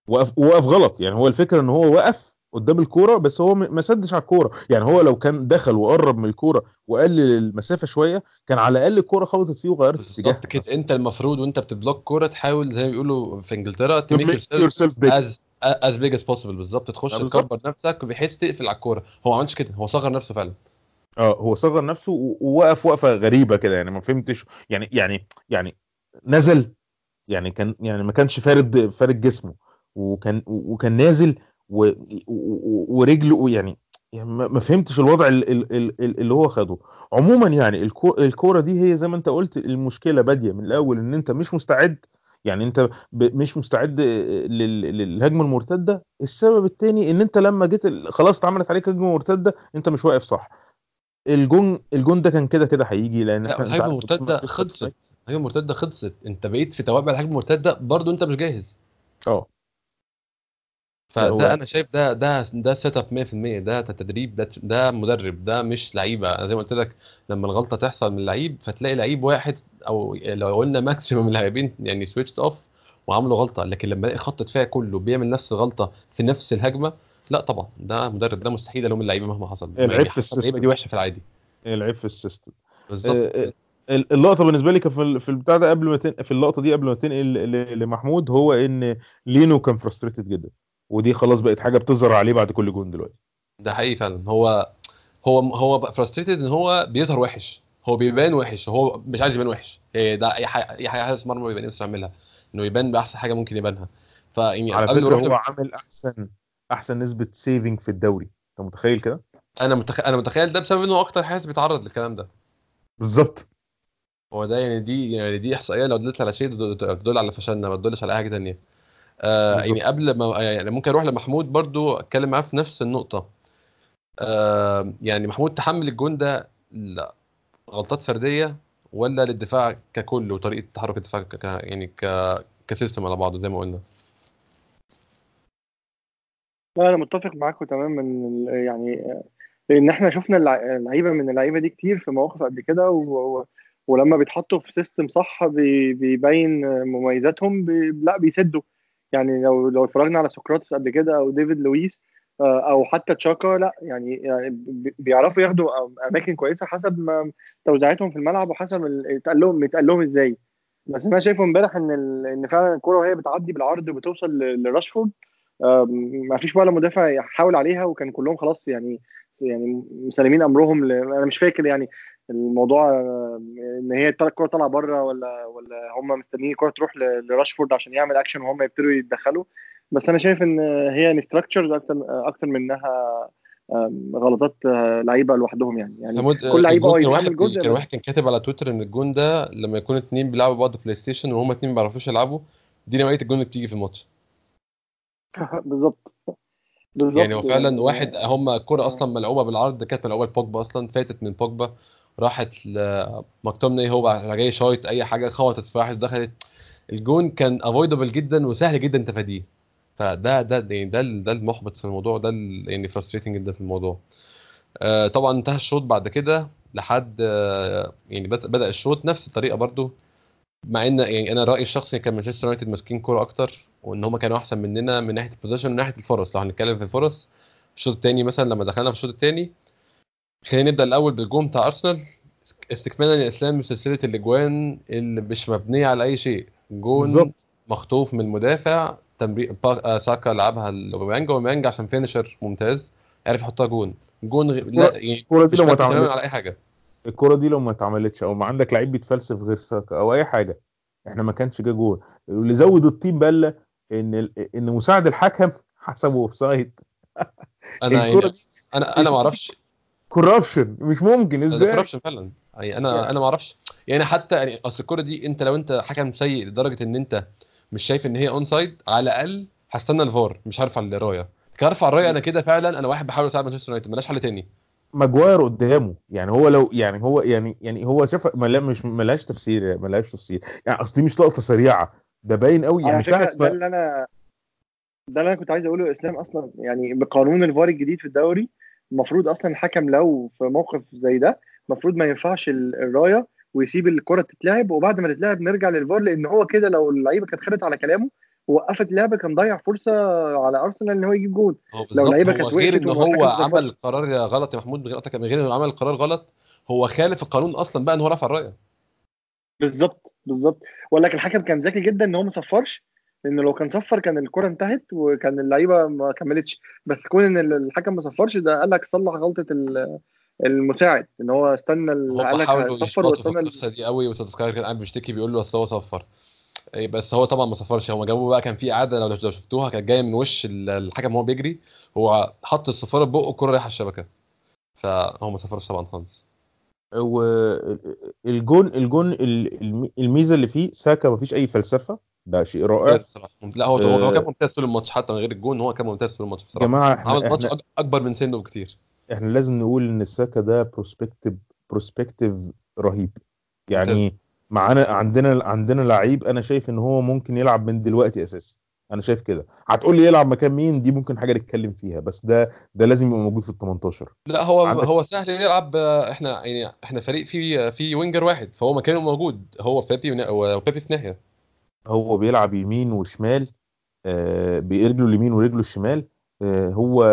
Speaker 3: وقف وقف غلط. يعني هو الفكرة إن هو وقف قدام الكورة بس هو ما سدش على الكورة. يعني هو لو كان دخل وقرب من الكورة وقلل المسافة شوية كان على الأقل الكورة خبطت فيه وغيرت
Speaker 2: بالظبط كده. أنت المفروض وأنت بتبلوك كورة تحاول زي ما بيقولوا في إنجلترا
Speaker 3: to make yourself big.
Speaker 2: as big as possible بالظبط. تخش
Speaker 3: آه،.
Speaker 2: تكبر نفسك بحيث تقفل على الكورة. هو ما عملش كده. هو صغر نفسه فعلا.
Speaker 3: آه هو صغر نفسه ووقف وقفة غريبة كده. يعني ما فهمتش. يعني يعني يعني نزل. يعني كان يعني ما كانش فارد فارد جسمه. وكان وكان نازل و- ورجله يعني يعني ما فهمتش الوضع ال- ال- ال- اللي هو خده. عموما يعني الكو- الكورة دي هي زي ما انت قلت المشكلة بادية من الأول إن أنت مش مستعد يعني انت مش مستعد لل- للهجمة المرتدة. السبب الثاني ان انت لما جيت خلاص اتعملت عليك هجمة مرتدة انت مش واقف صح. الجون الجون ده كان كده كده هيجي لأن
Speaker 2: الهجمه المرتده خلصت. الهجمه المرتده خلصت. انت بقيت في توابع الهجمة المرتدة برضه انت مش جاهز.
Speaker 3: آه.
Speaker 2: فده أنا شايف ده ده ده setup 100% ده تدريب ده ده مدرب ده مش لعيبة. زي ما قلت لك لما الغلطة تحصل من لعيب فتلاقي لعيب واحد أو لو قلنا maximum اللاعبين يعني switched off وعملوا غلطة لكن لما ألاقي خط دفاع كله بيعمل نفس الغلطة في نفس الهجمة لا طبعا ده مدرب ده مستحيل ألوم اللعيبة مهما حصل.
Speaker 3: العيب
Speaker 2: يعني
Speaker 3: في
Speaker 2: ال
Speaker 3: system.
Speaker 2: دي وحشة في العادي.
Speaker 3: العيب في ال system.
Speaker 2: بالظبط.
Speaker 3: آه، اللقطة بالنسبة لي كان في ال- في البتاع ده قبل ما تن... في اللقطة دي قبل ما تنقل لمحمود هو إن لينو كان frustrated جدا. ودي خلاص بقت حاجة بتظهر عليه بعد كل جون دلوقتي.
Speaker 2: ده حقيقي فعلا. هو هو هو بقى frustrated إن هو بيظهر وحش. هو بيبان وحش هو مش عايز يبان وحش. إيه ده أي حاجة أي حاجة حارس مرمى بيبقى نفسه يعملها إنه يبان بأحسن حاجة ممكن يبانها. فيعني
Speaker 3: على
Speaker 2: فكرة
Speaker 3: هو عامل أحسن أحسن نسبة سيفنج في الدوري. أنت متخيل كده؟
Speaker 2: أنا متخ... أنا متخيل ده بسبب إنه أكتر حارس بيتعرض للكلام ده.
Speaker 3: بالظبط.
Speaker 2: هو ده يعني دي يعني دي إحصائية لو دلت على شيء تدل على فشلنا ما تدلش على أي حاجة ثانية آه. يعني قبل ما يعني ممكن أروح لمحمود برضو أتكلم معاه في نفس النقطة. آه يعني محمود تحمل الجون ده لا. غلطات فردية ولا للدفاع ككل وطريقة تحرك الدفاع ك... يعني ك... ك system على بعضه زي ما قلنا؟
Speaker 4: لا أنا متفق معاكم تماما يعني لأن إحنا شفنا اللع- اللعيبة من اللعيبة دي كتير في مواقف قبل كده و... ولما بيتحطوا في system صح بي... بيبين مميزاتهم بي... لا بيسدوا. يعني لو لو اتفرجنا على سقراطس قبل كده أو ديفيد لويس أو حتى تشاكا لا يعني, يعني بي- بيعرفوا ياخدوا أماكن كويسة حسب ما توزيعاتهم في الملعب وحسب ال- اتقال لهم اتقال لهم إزاي بس أنا شايفه إمبارح إن. إن فعلا الكورة وهي بتعدي بالعرض وبتوصل لراشفورد ما فيش ولا مدافع يحاول عليها وكان كلهم خلاص يعني يعني مسلمين أمرهم ل... أنا مش فاكر يعني الموضوع آه، إن هي الكوره طالعه بره ولا ولا هم مستنيين الكورة تروح لراشفورد عشان يعمل أكشن وهم يبتدوا يتدخلوا بس أنا شايف إن هي instructions أكتر أكتر منها غلطات آه، لعيبة لوحدهم يعني. يعني
Speaker 2: محمود
Speaker 4: كل لعيب
Speaker 2: الجون كان واحد
Speaker 4: يتحمل جزء
Speaker 2: كان واحد كان كاتب على تويتر إن الجون ده لما يكون اتنين بيلعبوا بعض بلاي ستيشن وهما اتنين ما بيعرفوش يلعبوا دي نوعية الجون اللي بتيجي في الماتش.
Speaker 4: بالظبط. بالظبط.
Speaker 2: يعني هو فعلا واحد هم الكرة أصلا ملعوبة بالعرض كانت ملعوبة لبوجبا أصلا فاتت من بوجبا راحت لمكتوميناي هو جاي شايط أي حاجة خبطت في واحد دخلت الجون كان avoidable جدا وسهل جدا تفاديه. فده ده يعني ده ال- ده المحبط في الموضوع ده يعني frustrating جدا في الموضوع. آه طبعا انتهى الشوط بعد كده لحد آه يعني بد- بدأ الشوط نفس الطريقة برضو مع إن يعني أنا رأيي الشخصي كان مانشستر يونايتد ماسكين كورة أكتر وإن هم كانوا أحسن مننا من ناحية ال possession ومن ناحية الفرص. لو هنتكلم في الفرص الشوط الثاني مثلا لما دخلنا في الشوط الثاني خلينا نبدأ الأول بالجون بتاع ارسنال استكمالا لسلسلة الأجوان اللي مش مبنية على أي شيء. جون
Speaker 3: بالظبط.
Speaker 2: مخطوف من المدافع تمرير آه، ساكا لعبها لأوباميانج. أوباميانج عشان finisher ممتاز عرف يحطها جون. جون غ... لا يعني
Speaker 3: الكوره دي لو ما
Speaker 2: تماما على
Speaker 3: اتعملتش.
Speaker 2: أي حاجة.
Speaker 3: الكوره دي لو ما اتعملتش أو ما عندك لعيب بيتفلسف غير ساكا أو أي حاجة إحنا ما كانش جه جول واللي زود الطين بله إن إن مساعد الحكم حسبه offside
Speaker 2: أنا يعني أنا أنا ما أعرفش.
Speaker 3: corruption مش ممكن إزاي؟
Speaker 2: كوربشن فعلا. يعني أنا أنا ما أعرفش. يعني حتى يعني أصل الكوره دي أنت لو أنت حكم سيء لدرجة إن أنت مش شايف إن هي onside على الأقل هستنى الفار مش هرفع الراية. كان ارفع الراية أنا كده فعلا أنا واحد بحاول أساعد مانشستر يونايتد ملاش حل تاني.
Speaker 3: ماجواير قدامه. يعني هو لو يعني هو يعني يعني هو شاف ما لا- مش ملهاش تفسير ملهاش تفسير. يعني أصل دي مش لقطة سريعة ده باين قوي يعني ساعة
Speaker 4: ده اللي أنا ده اللي أنا كنت عايز أقوله يا إسلام أصلا يعني بقانون الفار الجديد في الدوري المفروض أصلا الحكم لو في موقف زي ده المفروض ما ينفعش ال- الراية ويسيب الكرة تتلعب وبعد ما تتلعب نرجع للفار لأن هو كده لو اللعيبة كانت خدت على كلامه ووقفت اللعبة كان ضيع فرصة على أرسنال إن هو يجيب جول لو
Speaker 2: هو
Speaker 4: كانت
Speaker 2: غير
Speaker 4: إن
Speaker 2: هو عمل. قرار غلط يا محمود من غير انه عمل قرار غلط هو خالف القانون أصلا بقى إن هو رفع الرايه
Speaker 4: بالظبط بالظبط. لك الحكم كان ذكي جدا إن هو ما صفرش لأن لو كان صفر كان الكرة انتهت وكان اللعيبة ما كملتش. بس كون إن الحكم ما صفرش ده قال لك صلح غلطة ال- المساعد إن هو استنى ال- قال لك
Speaker 2: حاولوا
Speaker 4: صفر
Speaker 2: يشمطوا في
Speaker 4: واستنى ال-
Speaker 2: القصة دي قوي وسولسكاير كان قاعد بيشتكي بيقول له أصل هو صفر. إيه بس هو طبعا ما صفرش هم جابوه بقى كان في اعاده لو لو شفتوها كانت جاية من وش ال- الحكم وهو بيجري هو حط الصفاره في بقه الكرة رايحة الشبكة. فهو ما صفرش طبعا خالص.
Speaker 3: والجون الجون ال- الم- الميزة اللي فيه ساكا مفيش أي فلسفة ده شيء رائع.
Speaker 2: بصراحة. لا هو هو
Speaker 3: آه.
Speaker 2: كان ممتاز طول الماتش حتى من غير الجون هو كان ممتاز طول الماتش بصراحة.
Speaker 3: جماعة إحنا
Speaker 2: عمل ماتش أكبر من سنه بكتير.
Speaker 3: إحنا لازم نقول إن ساكا ده prospective prospective رهيب. يعني معانا عندنا عندنا لعيب أنا شايف إن هو ممكن يلعب من دلوقتي اساسي أنا شايف كده. هتقول لي يلعب مكان مين؟ دي ممكن حاجة نتكلم فيها بس ده ده لازم يبقى موجود في ال 18
Speaker 2: لا هو
Speaker 3: عندك-
Speaker 2: هو سهل يلعب إحنا يعني إحنا فريق فيه فيه winger واحد فهو مكانه موجود. هو بيبي وبيبي في ناحية.
Speaker 3: هو بيلعب يمين وشمال آه، برجله اليمين ورجله الشمال. هو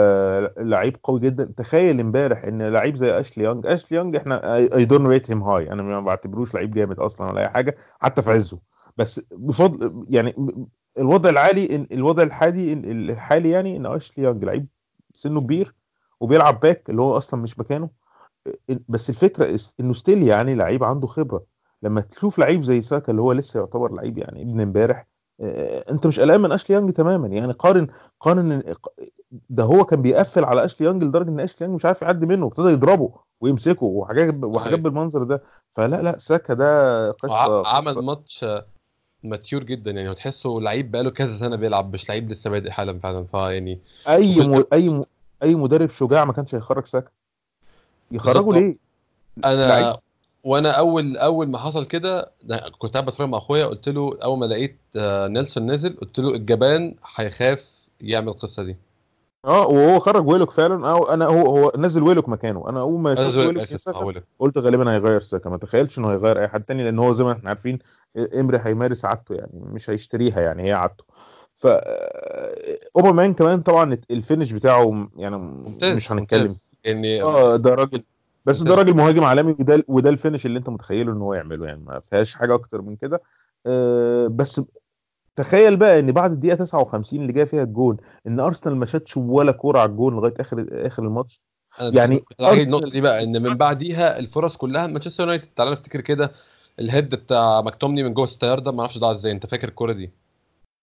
Speaker 3: لعيب قوي جدا. تخيل امبارح إن لعيب زي أشلي يونج أشلي يونج إحنا I don't rate him high أنا ما بعتبروش لعيب جامد أصلا ولا أي حاجة حتى في عزه. بس بفضل يعني الوضع العالي الوضع الحالي الحالي يعني إن أشلي يونج لعيب سنه كبير وبيلعب باك اللي هو أصلا مش مكانه. بس الفكرة إنه still يعني لعيب عنده خبرة. لما تشوف لعيب زي ساكا اللي هو لسه يعتبر لعيب يعني ابن امبارح انت مش قلقان من أشلي يانج تماما يعني قارن قارن ده هو كان بيقفل على أشلي يانج لدرجة إن أشلي يانج مش عارف يعدي منه ابتدى يضربه ويمسكه وحاجات وحاجات
Speaker 2: أيوة.
Speaker 3: بالمنظر ده فلا لا ساكا ده
Speaker 2: قصة عمل
Speaker 3: قصة
Speaker 2: ماتش mature جدا يعني وتحسه لعيب بقاله كذا سنة بيلعب مش لعيب لسه بادئ حالا فعلا فيعني أي
Speaker 3: م... أي م... أي مدرب شجاع ما كانش هيخرج ساكا يخرجه. ليه؟
Speaker 2: أنا
Speaker 3: لعيب.
Speaker 2: وأنا اول اول ما حصل كده ده كنت قاعد بتفرج مع اخويا قلت له اول ما لقيت آه، نيلسون نزل قلت له الجبان هيخاف يعمل القصة دي.
Speaker 3: آه وهو خرج ويلوك فعلا. أو أنا هو هو نزل ويلوك مكانه. أنا أول ما شفت ويلوك. قلت غالبا هيغير ساكا ما تخيلش إنه هيغير أي حد تاني لأن هو زي ما إحنا عارفين إمري هيمارس عادته يعني مش هيشتريها يعني هي عادته. ف اوباميانج كمان طبعا ال finish بتاعه يعني
Speaker 2: ممتاز
Speaker 3: مش هنتكلم
Speaker 2: ممتاز. يعني
Speaker 3: آه ده راجل بس ده. راجل مهاجم عالمي وده وده ال finish اللي انت متخيله ان هو يعمله يعني ما فيهاش حاجة أكتر من كده. آه بس تخيل بقى إن بعد الدقيقة 59 اللي جاية فيها الجون إن أرسنال ما شاتش ولا كورة على الجون لغاية آخر آخر الماتش. يعني أرسنال-
Speaker 2: النقطه دي بقى إن من بعديها الفرص كلها مانشستر يونايتد تعالى نفتكر كده ال head بتاع مكتوميناي من جوه الستاير ده ما أعرفش ضاع إزاي أنت فاكر الكورة دي؟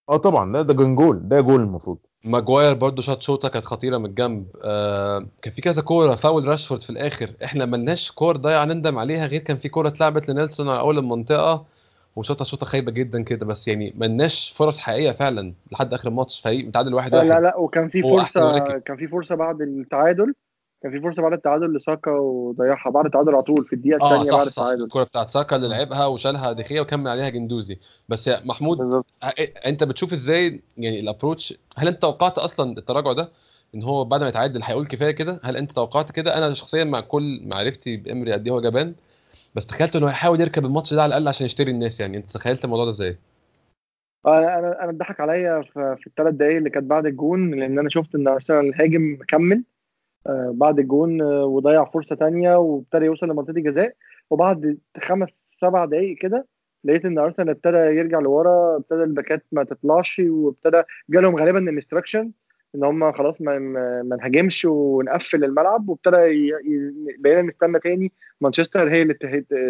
Speaker 3: آه طبعا ده ده كان جول ده جول المفروض.
Speaker 2: ماجواير برضو شاط شوطة كانت خطيرة من الجنب. آه كان في كذا كورة فاول راشفورد في الآخر. إحنا ملناش كور ضايعة نندم عليها غير كان في كورة اتلعبت لنيلسون على أول المنطقة وشوطه شوطة خايبة جدا كده. بس يعني ملناش فرص حقيقية فعلا لحد آخر الماتش فريق متعادل واحد
Speaker 4: لا
Speaker 2: واحد.
Speaker 4: لا لا وكان في
Speaker 2: فرصة.
Speaker 4: كان في فرصة بعد التعادل. كان في فرصة بعد التعادل لساكا وضيعها بعد التعادل على طول في
Speaker 2: الدقيقة
Speaker 4: الثانية بعد
Speaker 2: صح صح.
Speaker 4: التعادل.
Speaker 2: الكوره بتاعت ساكا اللي لعبها وشالها دخيه وكمل عليها جندوزي. بس يا محمود
Speaker 4: بالظبط.
Speaker 2: ه- أنت بتشوف إزاي يعني الابروتش هل أنت توقعت أصلا التراجع ده؟ إن هو بعد ما يتعادل هيقول كفاية كده؟ هل أنت توقعت كده؟ أنا شخصيا مع كل معرفتي بأمري قد إيه هو جبان بس تخيلت إنه هيحاول يركب الماتش ده على الأقل عشان يشتري الناس يعني. أنت تخيلت الموضوع ده إزاي؟
Speaker 4: أنا أنا أنا اتضحك عليا في, الثلاث دقائق اللي كانت بعد الجون لأن أنا شفت إن أرسنال هاجم مكمل. آه، بعد الجون آه، وضيع فرصة تانية وابتدى يوصل لمنطقة الجزاء. وبعد خمس سبع دقائق كده لقيت إن أرسنال ابتدى يرجع لورا ابتدى الباكات ما تطلعش وابتدى جالهم غالبا الإنستراكشن إن هم خلاص ما ما نهاجمش ونقفل الملعب وابتدى بقينا نستنى تاني مانشستر هي اللي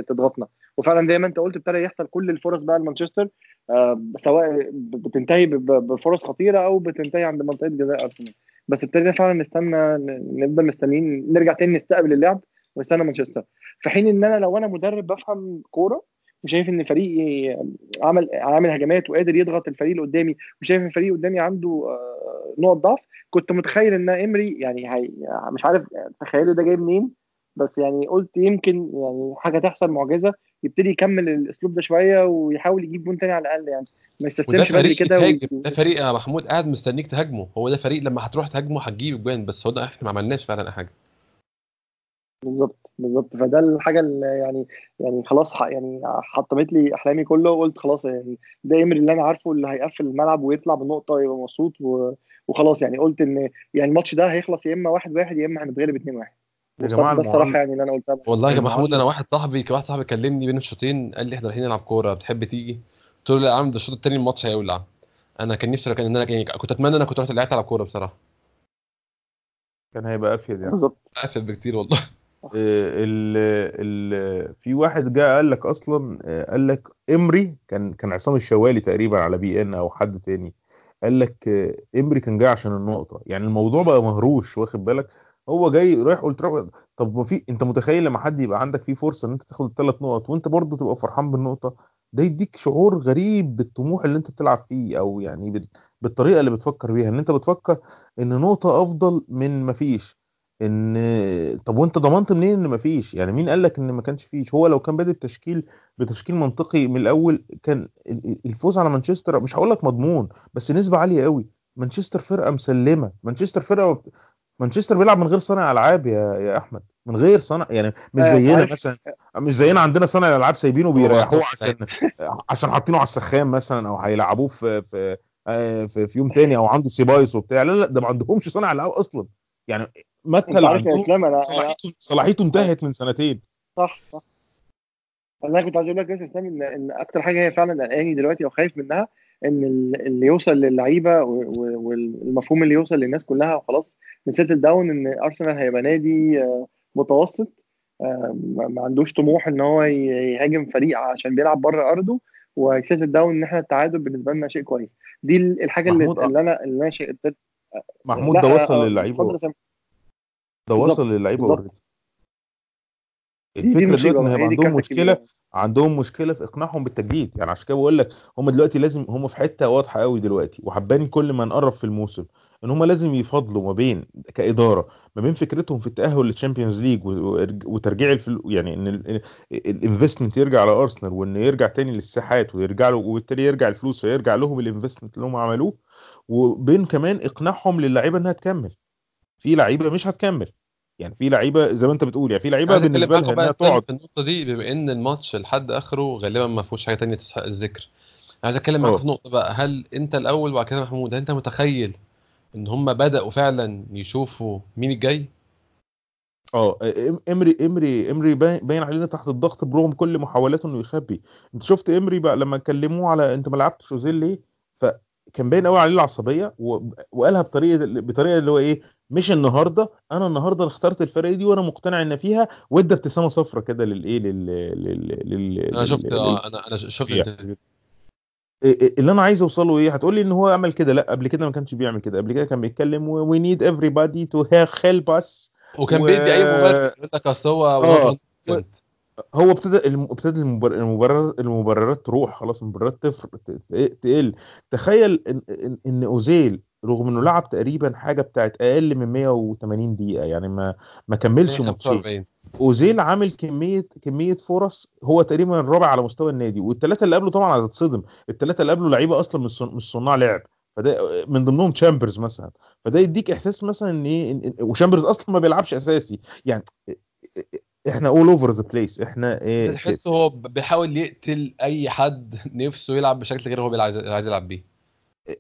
Speaker 4: تضغطنا. وفعلا زي ما أنت قلت ابتدى يحصل كل الفرص بقى لمانشستر آه، سواء بتنتهي بفرص خطيرة أو بتنتهي عند منطقة جزاء أرسنال. بس ابتدينا فعلا نستنى نفضل مستنيين نرجع تاني نستقبل اللعب ونستنى مانشستر. في حين إن أنا لو أنا مدرب بفهم كورة وشايف إن فريقي عمل عامل هجمات وقادر يضغط الفريق اللي قدامي وشايف إن الفريق قدامي عنده آه، نقط ضعف كنت متخيل إن إمري يعني مش عارف تخيله ده جاي منين بس يعني قلت يمكن يعني حاجة تحصل معجزة يبتدي يكمل الأسلوب ده شوية ويحاول يجيب جون تاني على الأقل يعني. ما يستسلمش بدري كده و...
Speaker 2: ده فريق يا محمود قاعد مستنيك تهاجمه. هو ده فريق لما هتروح تهاجمه هتجيب اجوان بس هو ده إحنا ما عملناش فعلا حاجة.
Speaker 4: بالظبط بالظبط. فده الحاجة اللي يعني يعني خلاص يعني حطمت لي أحلامي كله وقلت خلاص يعني ده امري اللي أنا عارفه اللي هيقفل الملعب ويطلع بالنقطة ويبقى مبسوط و... وخلاص يعني. قلت إن يعني الماتش ده هيخلص يا إما 1 1 يا إما هنتغلب 2 1
Speaker 3: يا
Speaker 4: جماعة
Speaker 3: المعلق
Speaker 4: يعني اللي أنا قلتها
Speaker 2: والله يا محمود أنا واحد صاحبي واحد صاحبي كلمني بين الشوطين قال لي إحنا رايحين نلعب كورة بتحب تيجي؟ قلت له لا يا عم ده الشوط التاني الماتش هيولع. أنا كان نفسي كان إن أنا يعني كنت أتمنى إن أنا كنت رحت لعبت العب كورة بصراحة.
Speaker 3: كان هيبقى أفيد يعني.
Speaker 4: بالظبط.
Speaker 2: افضل بكتير والله.
Speaker 3: ال ال في واحد جه قال لك أصلا آه، قال لك إمري كان كان عصام الشوالي تقريبا على بي إن أو حد تاني. قال لك آه، إمري كان جاي عشان النقطة. يعني الموضوع بقى مهروش واخد بالك؟ هو جاي رايح قلت طب ما في انت متخيل لما حد يبقى عندك فيه فرصة إن أنت تاخد الثلاث نقط وأنت برضه تبقى فرحان بالنقطة؟ ده يديك شعور غريب بالطموح اللي أنت بتلعب فيه أو يعني بال- بالطريقة اللي بتفكر بيها إن أنت بتفكر إن نقطة أفضل من ما فيش إن طب وأنت ضمنت منين إن مفيش يعني مين قال لك إن ما كانش فيش؟ هو لو كان بادئ بتشكيل بتشكيل منطقي من الأول كان ال- الفوز على مانشستر مش هقول لك مضمون بس نسبة عالية قوي مانشستر فرقة مسلمة. مانشستر فرقة مانشستر بيلعب من غير صانع ألعاب يا يا أحمد. من غير صانع يعني مش
Speaker 4: آه،
Speaker 3: زينا. مثلا مش زينا عندنا صانع الالعاب سايبينه بيريحوه عشان عشان حاطينه على السخان مثلا أو هيلعبوه في في آه، في, في يوم تاني أو عنده سيبايس وبتاع. لا لا ده ما عندهمش صانع ألعاب أصلا. يعني مثل عندهم
Speaker 4: أنا-
Speaker 3: صلاحيته صلاحيته انتهت من سنتين.
Speaker 4: صح صح. أنا كنت عايز أقول لك يا إسلام ان إن أكتر حاجة هي فعلا قلقاني دلوقتي أو خايف منها إن ال- اللي يوصل للعيبة والمفهوم اللي يوصل للناس كلها وخلاص ن settle down إن أرسنال هيبقى نادي آه، متوسط. آه، ما عندوش طموح إن هو يهاجم فريق عشان بيلعب بره أرضه و settle down إن إحنا التعادل بالنسبة لنا شيء كويس. دي ال- الحاجة اللي, اللي أنا اللي أنا شيء
Speaker 3: محمود
Speaker 4: لا،
Speaker 3: ده
Speaker 4: آه،
Speaker 3: وصل
Speaker 4: آه،
Speaker 3: للعيبه. ده وصل للعيبه
Speaker 4: الفكرة
Speaker 3: دلوقتي إن
Speaker 4: بقى، هي
Speaker 3: هيبقى عندهم
Speaker 4: مشكلة.
Speaker 3: عندهم مشكلة في إقناعهم بالتجديد. يعني عشان كده بقول لك هم دلوقتي لازم هم في حتة واضحة قوي دلوقتي وهتبان كل ما نقرب في الموسم. إن هم لازم يفضلوا ما بين كإدارة ما بين فكرتهم في التأهل لل Champions League وترجيع ال flow يعني إن ال investment يرجع على أرسنال وان يرجع تاني للساحات ويرجع له وبالتالي يرجع الفلوس فيرجع لهم ال investment اللي هم عملوه وبين كمان إقناعهم للعيبة إنها تكمل. في لعيبة مش هتكمل. يعني في لعيبة زي ما أنت بتقول يعني في لعيبة
Speaker 2: بالنسبة
Speaker 3: لها
Speaker 2: إنها
Speaker 3: تقعد.
Speaker 2: في النقطة دي بما إن الماتش لحد آخره غالبا ما فيهوش حاجة تانية تستحق الذكر. عايز أتكلم معاك
Speaker 3: أه.
Speaker 2: في نقطه بقى هل أنت الأول وبعد كده محمود هل أنت متخيل إن هم بدأوا فعلا يشوفوا مين الجاي؟
Speaker 3: آه إمري إمري إمري باين علينا تحت الضغط برغم كل محاولاته إنه يخبي. أنت شفت إمري بقى لما كلموه على أنت ما لعبتش أوزيل ليه؟ فكان باين قوي عليه العصبية. وقالها بطريقة بطريقة اللي هو إيه؟ مش النهارده أنا النهارده اخترت الفرقة دي وأنا مقتنع إن فيها وادى ابتسامة صفرة كده للإيه؟ لل... لل... لل...
Speaker 2: أنا شفت
Speaker 3: لل...
Speaker 2: آه أنا أنا شفت
Speaker 3: فيها.
Speaker 2: ال interview.
Speaker 3: إيه- إيه اللي أنا عايز أوصله إيه؟ هتقولي إن هو عمل كده. لا قبل كده ما كانش بيعمل كده. قبل كده كان بيتكلم we need everybody to help us
Speaker 2: وكان
Speaker 3: و-
Speaker 2: بيدي اي مبرر. يقول لك أصل هو. 100%.
Speaker 3: هو ابتدى ابتدى المبر- المبررات المبررات تروح. خلاص المبررات تفر تقل. تخيل ان ان, أوزيل رغم إنه لعب تقريبا حاجة بتاعت أقل من 180 دقيقة يعني ما ما كملش ماتشين.
Speaker 2: 45
Speaker 3: أوزيل عامل كمية كمية فرص هو تقريبا الرابع على مستوى النادي والثلاثه اللي قبله طبعا هتتصدم الثلاثه اللي قبله لعيبة أصلا مش صن- مش صناع لعب فده من ضمنهم تشامبرز مثلا فده يديك إحساس مثلا إن إيه وشامبرز أصلا ما بيلعبش أساسي يعني إحنا all over the place إحنا إيه
Speaker 2: تحس هو بيحاول يقتل أي حد نفسه يلعب بشكل غير هو عايز يلعب بيه.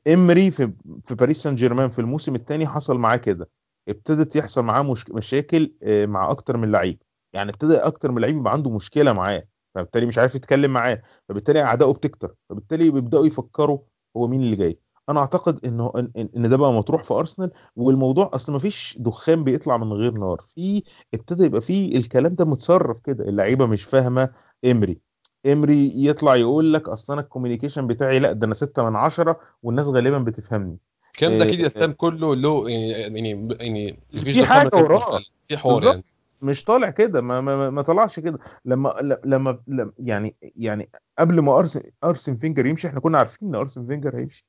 Speaker 3: إمري في في باريس سان جيرمان في الموسم الثاني حصل معاه كده. ابتدت يحصل معاه مش... مشاكل آه، مع أكتر من لعيب. يعني ابتدى أكتر من لعيب يبقى عنده مشكلة معاه فبالتالي مش عارف يتكلم معاه فبالتالي أعدائه بتكتر فبالتالي بيبدأوا يفكروا هو مين اللي جاي. أنا أعتقد انه ان ده بقى مطروح في أرسنال والموضوع أصل ما فيش دخان بيطلع من غير نار. في ابتدى يبقى في الكلام ده متصرف كده اللعيبة مش فاهمة إمري. إمري يطلع يقول لك أصل أنا ال communication بتاعي لأ ده أنا 6 من 10 والناس غالبا بتفهمني.
Speaker 2: الكلام ده
Speaker 3: إيه،
Speaker 2: أكيد يا اسلام كله له يعني يعني يعني
Speaker 3: في حاجة وراه.
Speaker 2: في حوار. يعني.
Speaker 3: مش طالع كده. ما, ما, ما- طلعش كده. لما لما يعني يعني قبل ما أرسن أرسن فينجر يمشي إحنا كنا عارفين إن أرسن فينجر هيمشي.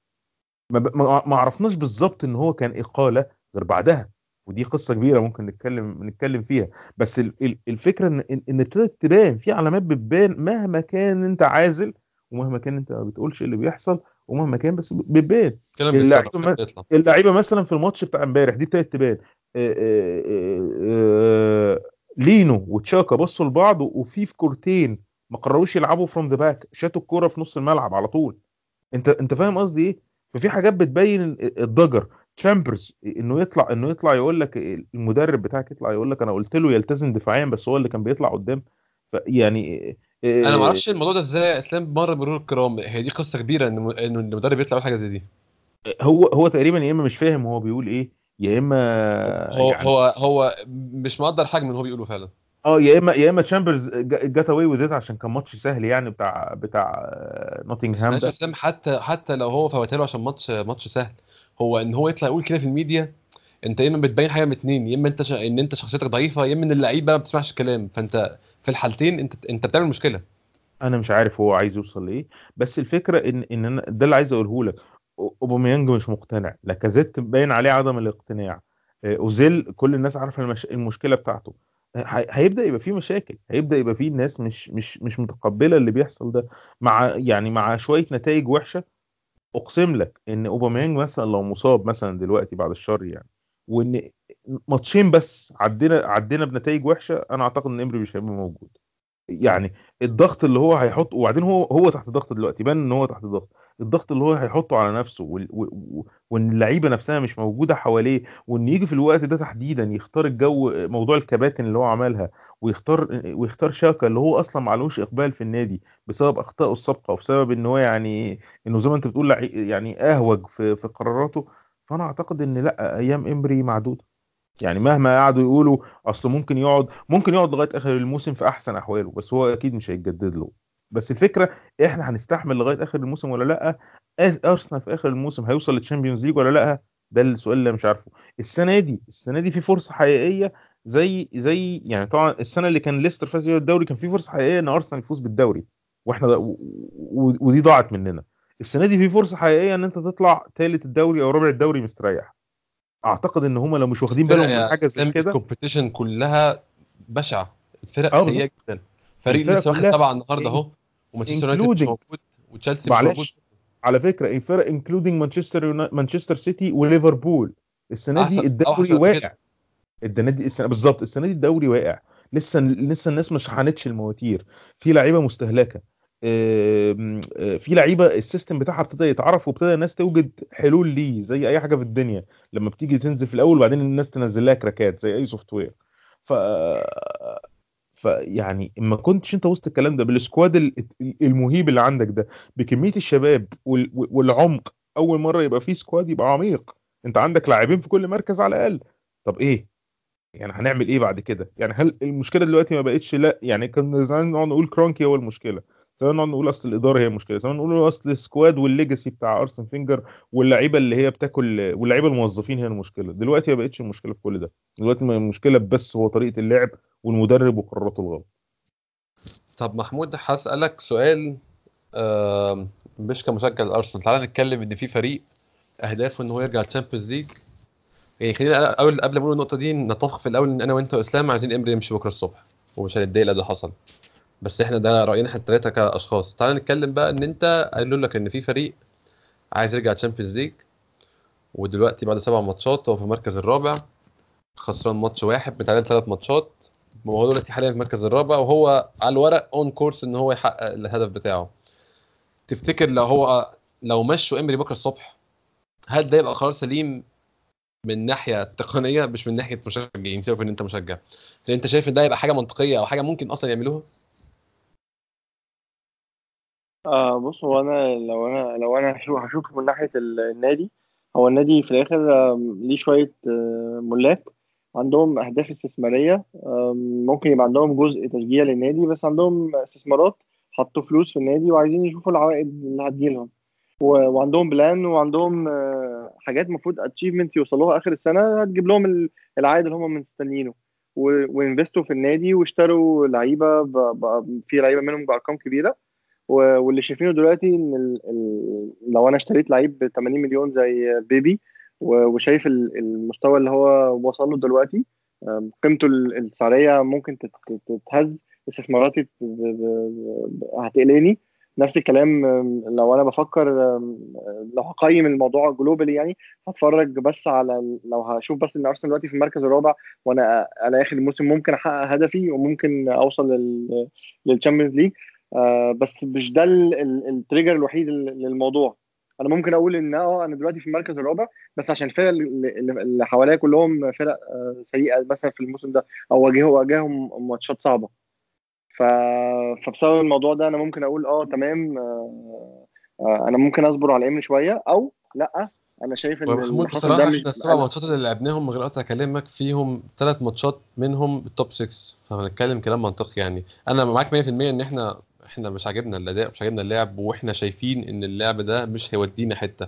Speaker 3: ما, ما عرفناش بالظبط إن هو كان إقالة غير بعدها. ودي قصة كبيرة ممكن نتكلم نتكلم فيها. بس ال- ال- الفكرة إن إن ابتدت تبان في علامات بتبان مهما كان أنت عازل ومهما كان أنت ما بتقولش اللي بيحصل. ومهما كان بس بتبان اللعيبة مثلا في الماتش بتاع امبارح دي ابتدت تبان. آه، آه، آه، لينو وتشاكا بصوا لبعض وفي في كورتين ما قرروش يلعبوا from the back شاتوا الكورة في نص الملعب على طول. انت انت فاهم قصدي إيه؟ ففي حاجات بتبين الضجر. تشامبرز إنه يطلع إنه يطلع يقول لك المدرب بتاعك يطلع يقول لك أنا قلت له يلتزم دفاعيا بس هو اللي كان بيطلع قدام. فيعني
Speaker 2: أنا ما أعرفش الموضوع ده إزاي أسلام مر مرور الكرام. هي دي قصة كبيرة إن ان المدرب يطلع حاجة زي دي.
Speaker 3: هو هو تقريبا يا إما مش فاهم هو بيقول إيه يا إما
Speaker 2: هو
Speaker 3: يعني
Speaker 2: هو هو مش مقدر حجم اللي هو بيقوله فعلا.
Speaker 3: آه يا إما يا إما تشامبرز got away with عشان كان ماتش سهل يعني بتاع بتاع
Speaker 2: معلش يا
Speaker 3: ده.
Speaker 2: أسلام حتى حتى لو هو فوتها له عشان ماتش ماتش سهل. هو إن هو يطلع يقول كده في الميديا أنت يا إما بتبين حاجة من اتنين يا إما أنت ش... إن أنت شخصيتك ضعيفة يا إما إن اللعيبة ما بتسمعش الكلام. فأنت في الحالتين انت انت بتعمل مشكلة.
Speaker 3: أنا مش عارف هو عايز يوصل لإيه بس الفكرة إن إن أنا ده اللي عايز أقوله لك. أوباميانج مش مقتنع. لاكازيت باين عليه عدم الاقتناع. آه، أوزيل كل الناس عارفة المش... المشكلة بتاعته. آه، هي- هيبدأ يبقى في مشاكل. هيبدأ يبقى في ناس مش مش مش متقبلة اللي بيحصل ده. مع يعني مع شوية نتائج وحشة أقسم لك إن أوباميانج مثلا لو مصاب مثلا دلوقتي بعد الشر يعني وإن ماتشين بس عدينا عدينا بنتائج وحشة أنا أعتقد إن إمري مش هيبقى موجود. يعني الضغط اللي هو هيحطه وبعدين هو هو تحت ضغط دلوقتي بان إن هو تحت ضغط. الضغط اللي هو هيحطه على نفسه وإن اللعيبة نفسها مش موجودة حواليه وإن يجي في الوقت ده تحديدا يختار الجو موضوع الكباتن اللي هو عملها ويختار ويختار شاكا اللي هو أصلا معلوش إقبال في النادي بسبب أخطائه السابقة وبسبب إن هو يعني إنه زي ما أنت بتقول يعني أهوج في في قراراته. فانا اعتقد ان لا أيام امري معدودة. يعني مهما قعدوا يقولوا اصل ممكن يقعد ممكن يقعد لغاية آخر الموسم في أحسن أحواله بس هو أكيد مش هيتجدد له. بس الفكرة إحنا هنستحمل لغاية آخر الموسم ولا لأ؟ أرسنال في آخر الموسم هيوصل لل Champions League ولا لأ؟ ده السؤال اللي مش عارفه. السنة دي السنة دي في فرصة حقيقية زي زي يعني طبعا السنة اللي كان ليستر فاز فيها الدوري كان في فرصة حقيقية إن أرسنال يفوز بالدوري. وإحنا ودي ضاعت مننا. السنة دي في فرصة حقيقية إن أنت تطلع ثالث الدوري أو رابع الدوري مستريح. أعتقد إن هم لو مش واخدين بالهم من حاجة زي كده
Speaker 2: ال competition كلها بشعة. الفرق
Speaker 3: آه
Speaker 2: سيئة جدا. فريق لسه واخد سبعة النهارده أهو ومانشستر يونايتد موجود وتشيلسي موجود.
Speaker 3: على فكرة الفرق including مانشستر مانشستر سيتي وليفربول. السنة دي الدوري واقع. السنة دي السنة بالظبط. السنة دي الدوري واقع. لسه لسه الناس ما شحنتش المواتير. في لعيبة مستهلكة. آه، في لعيبة ال system بتاعها ابتدى يتعرف وابتدى الناس توجد حلول ليه زي أي حاجة في الدنيا لما بتيجي تنزل في الأول وبعدين الناس تنزل لها كراكات زي أي software ف فيعني ما كنتش أنت وسط الكلام ده بال squad ال- المهيب اللي عندك ده بكمية الشباب وال- والعمق أول مرة يبقى فيه squad يبقى عميق. أنت عندك لاعبين في كل مركز على الأقل. طب إيه؟ يعني هنعمل إيه بعد كده؟ يعني هل المشكلة دلوقتي ما بقتش لا يعني كان زمان نقعد نقول كرونكي هو المشكلة. زمان نقعد نقول أصل الإدارة هي المشكلة زمان نقول أصل ال squad وال legacy بتاع أرسن فينجر واللعيبة اللي هي بتاكل واللعيبة الموظفين هي المشكلة دلوقتي ما بقتش المشكلة في كل ده. دلوقتي المشكلة بس هو طريقة اللعب والمدرب وقراراته الغلط.
Speaker 2: طب محمود هسألك سؤال آم، مش كمشجع لأرسنال. تعالى نتكلم إن في فريق اهدافه إن هو يرجع ال Champions League. يعني خلينا أول قبل ما نقول النقطة دي نتفق في الأول إن أنا وأنت وإسلام عايزين إمري يمشي بكرة الصبح ومش هنتضايق لو ده حصل. بس إحنا ده رأينا إحنا الثلاثه كأشخاص. تعالى نتكلم بقى إن أنت قالوا لك إن في فريق عايز يرجع ال Champions League ودلوقتي بعد سبع ماتشات هو في المركز الرابع خسران ماتش واحد متعادل ثلاث ماتشات. وهو دلوقتي حاليا في المركز الرابع وهو على الورق on course إن هو يحقق الهدف بتاعه. تفتكر لو هو لو مشوا إمري بكره الصبح هل ده يبقى قرار سليم من ناحية تقنية؟ مش من ناحية مشجعين سيبك إن أنت مشجع. هل أنت شايف إن ده يبقى حاجة منطقية أو حاجة ممكن أصلا يعملوها؟
Speaker 4: آه بص هو أنا لو أنا لو أنا هشوف هشوف من ناحية ال- النادي هو النادي في الآخر ليه شوية آه، ملاك عندهم أهداف استثمارية ممكن يبقى عندهم جزء تشجيع للنادي بس عندهم استثمارات حطوا فلوس في النادي وعايزين يشوفوا العوائد اللي هتجيلهم. وعندهم plan وعندهم آه، حاجات المفروض achievement يوصلوها آخر السنة هتجيب لهم ال- العائد اللي هم مستنيينه. و invest وا في النادي واشتروا لعيبة في لعيبة منهم بأرقام كبيرة. واللي شايفينه دلوقتي إن ال... ال... لو أنا اشتريت لعيب ب 80 مليون زي بيبي وشايف ال- المستوى اللي هو وصل له دلوقتي قيمته ال- السعرية ممكن تت- تت- تتهز استثماراتي هتقلقني نفس الكلام لو أنا بفكر لو هقيم الموضوع جلوبالي يعني هتفرج بس على لو هشوف بس إن أرسنال دلوقتي في المركز الرابع وأنا على آخر الموسم ممكن أحقق هدفي وممكن أوصل لل لل Champions League آه بس مش ده ال- ال- ال trigger الوحيد لل- للموضوع. أنا ممكن أقول إن أه أنا دلوقتي في المركز الرابع بس عشان الفرق اللي حواليا كلهم فرق آه، سيئة مثلا في الموسم ده أو واجهوا واجههم ماتشات صعبة. ف... فبسبب الموضوع ده أنا ممكن أقول أه تمام آه أنا ممكن أصبر على امري شوية أو لأ أنا شايف إن
Speaker 2: ومحمود
Speaker 4: اللي حصل ده
Speaker 2: بصراحه
Speaker 4: مش
Speaker 2: إحنا السبع ماتشات اللي لعبناهم من غير قطع كلامك فيهم ثلاث ماتشات منهم ال top 6 فهنتكلم كلام منطقي يعني. أنا معاك 100% إن إحنا إحنا مش عاجبنا الأداء مش عاجبنا اللعب وإحنا شايفين إن اللعب ده مش هيودينا حتة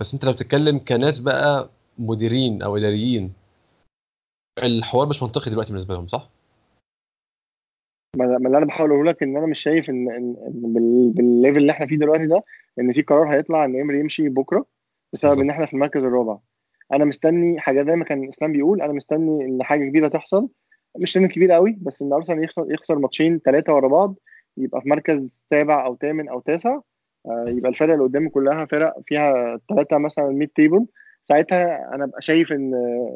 Speaker 2: بس أنت لو بتتكلم كناس بقى مديرين أو إداريين الحوار مش منطقي دلوقتي بالنسبة لهم صح؟
Speaker 4: ما اللي أنا بحاول أقوله لك إن أنا مش شايف إن إن بال- بالليفل اللي إحنا فيه دلوقتي ده إن في قرار هيطلع إن امري يمشي بكرة بسبب. إن إحنا في المركز الرابع أنا مستني حاجة زي ما كان إسلام بيقول أنا مستني إن حاجة كبيره تحصل مش سن كبير قوي بس إن أرسنال يخسر يخسر ماتشين ثلاثة ورا بعض يبقى في مركز سابع أو ثامن أو تاسع آه، يبقى الفرق اللي قدامي كلها فرق فيها ثلاثة مثلا mid table. ساعتها أنا ابقى شايف إن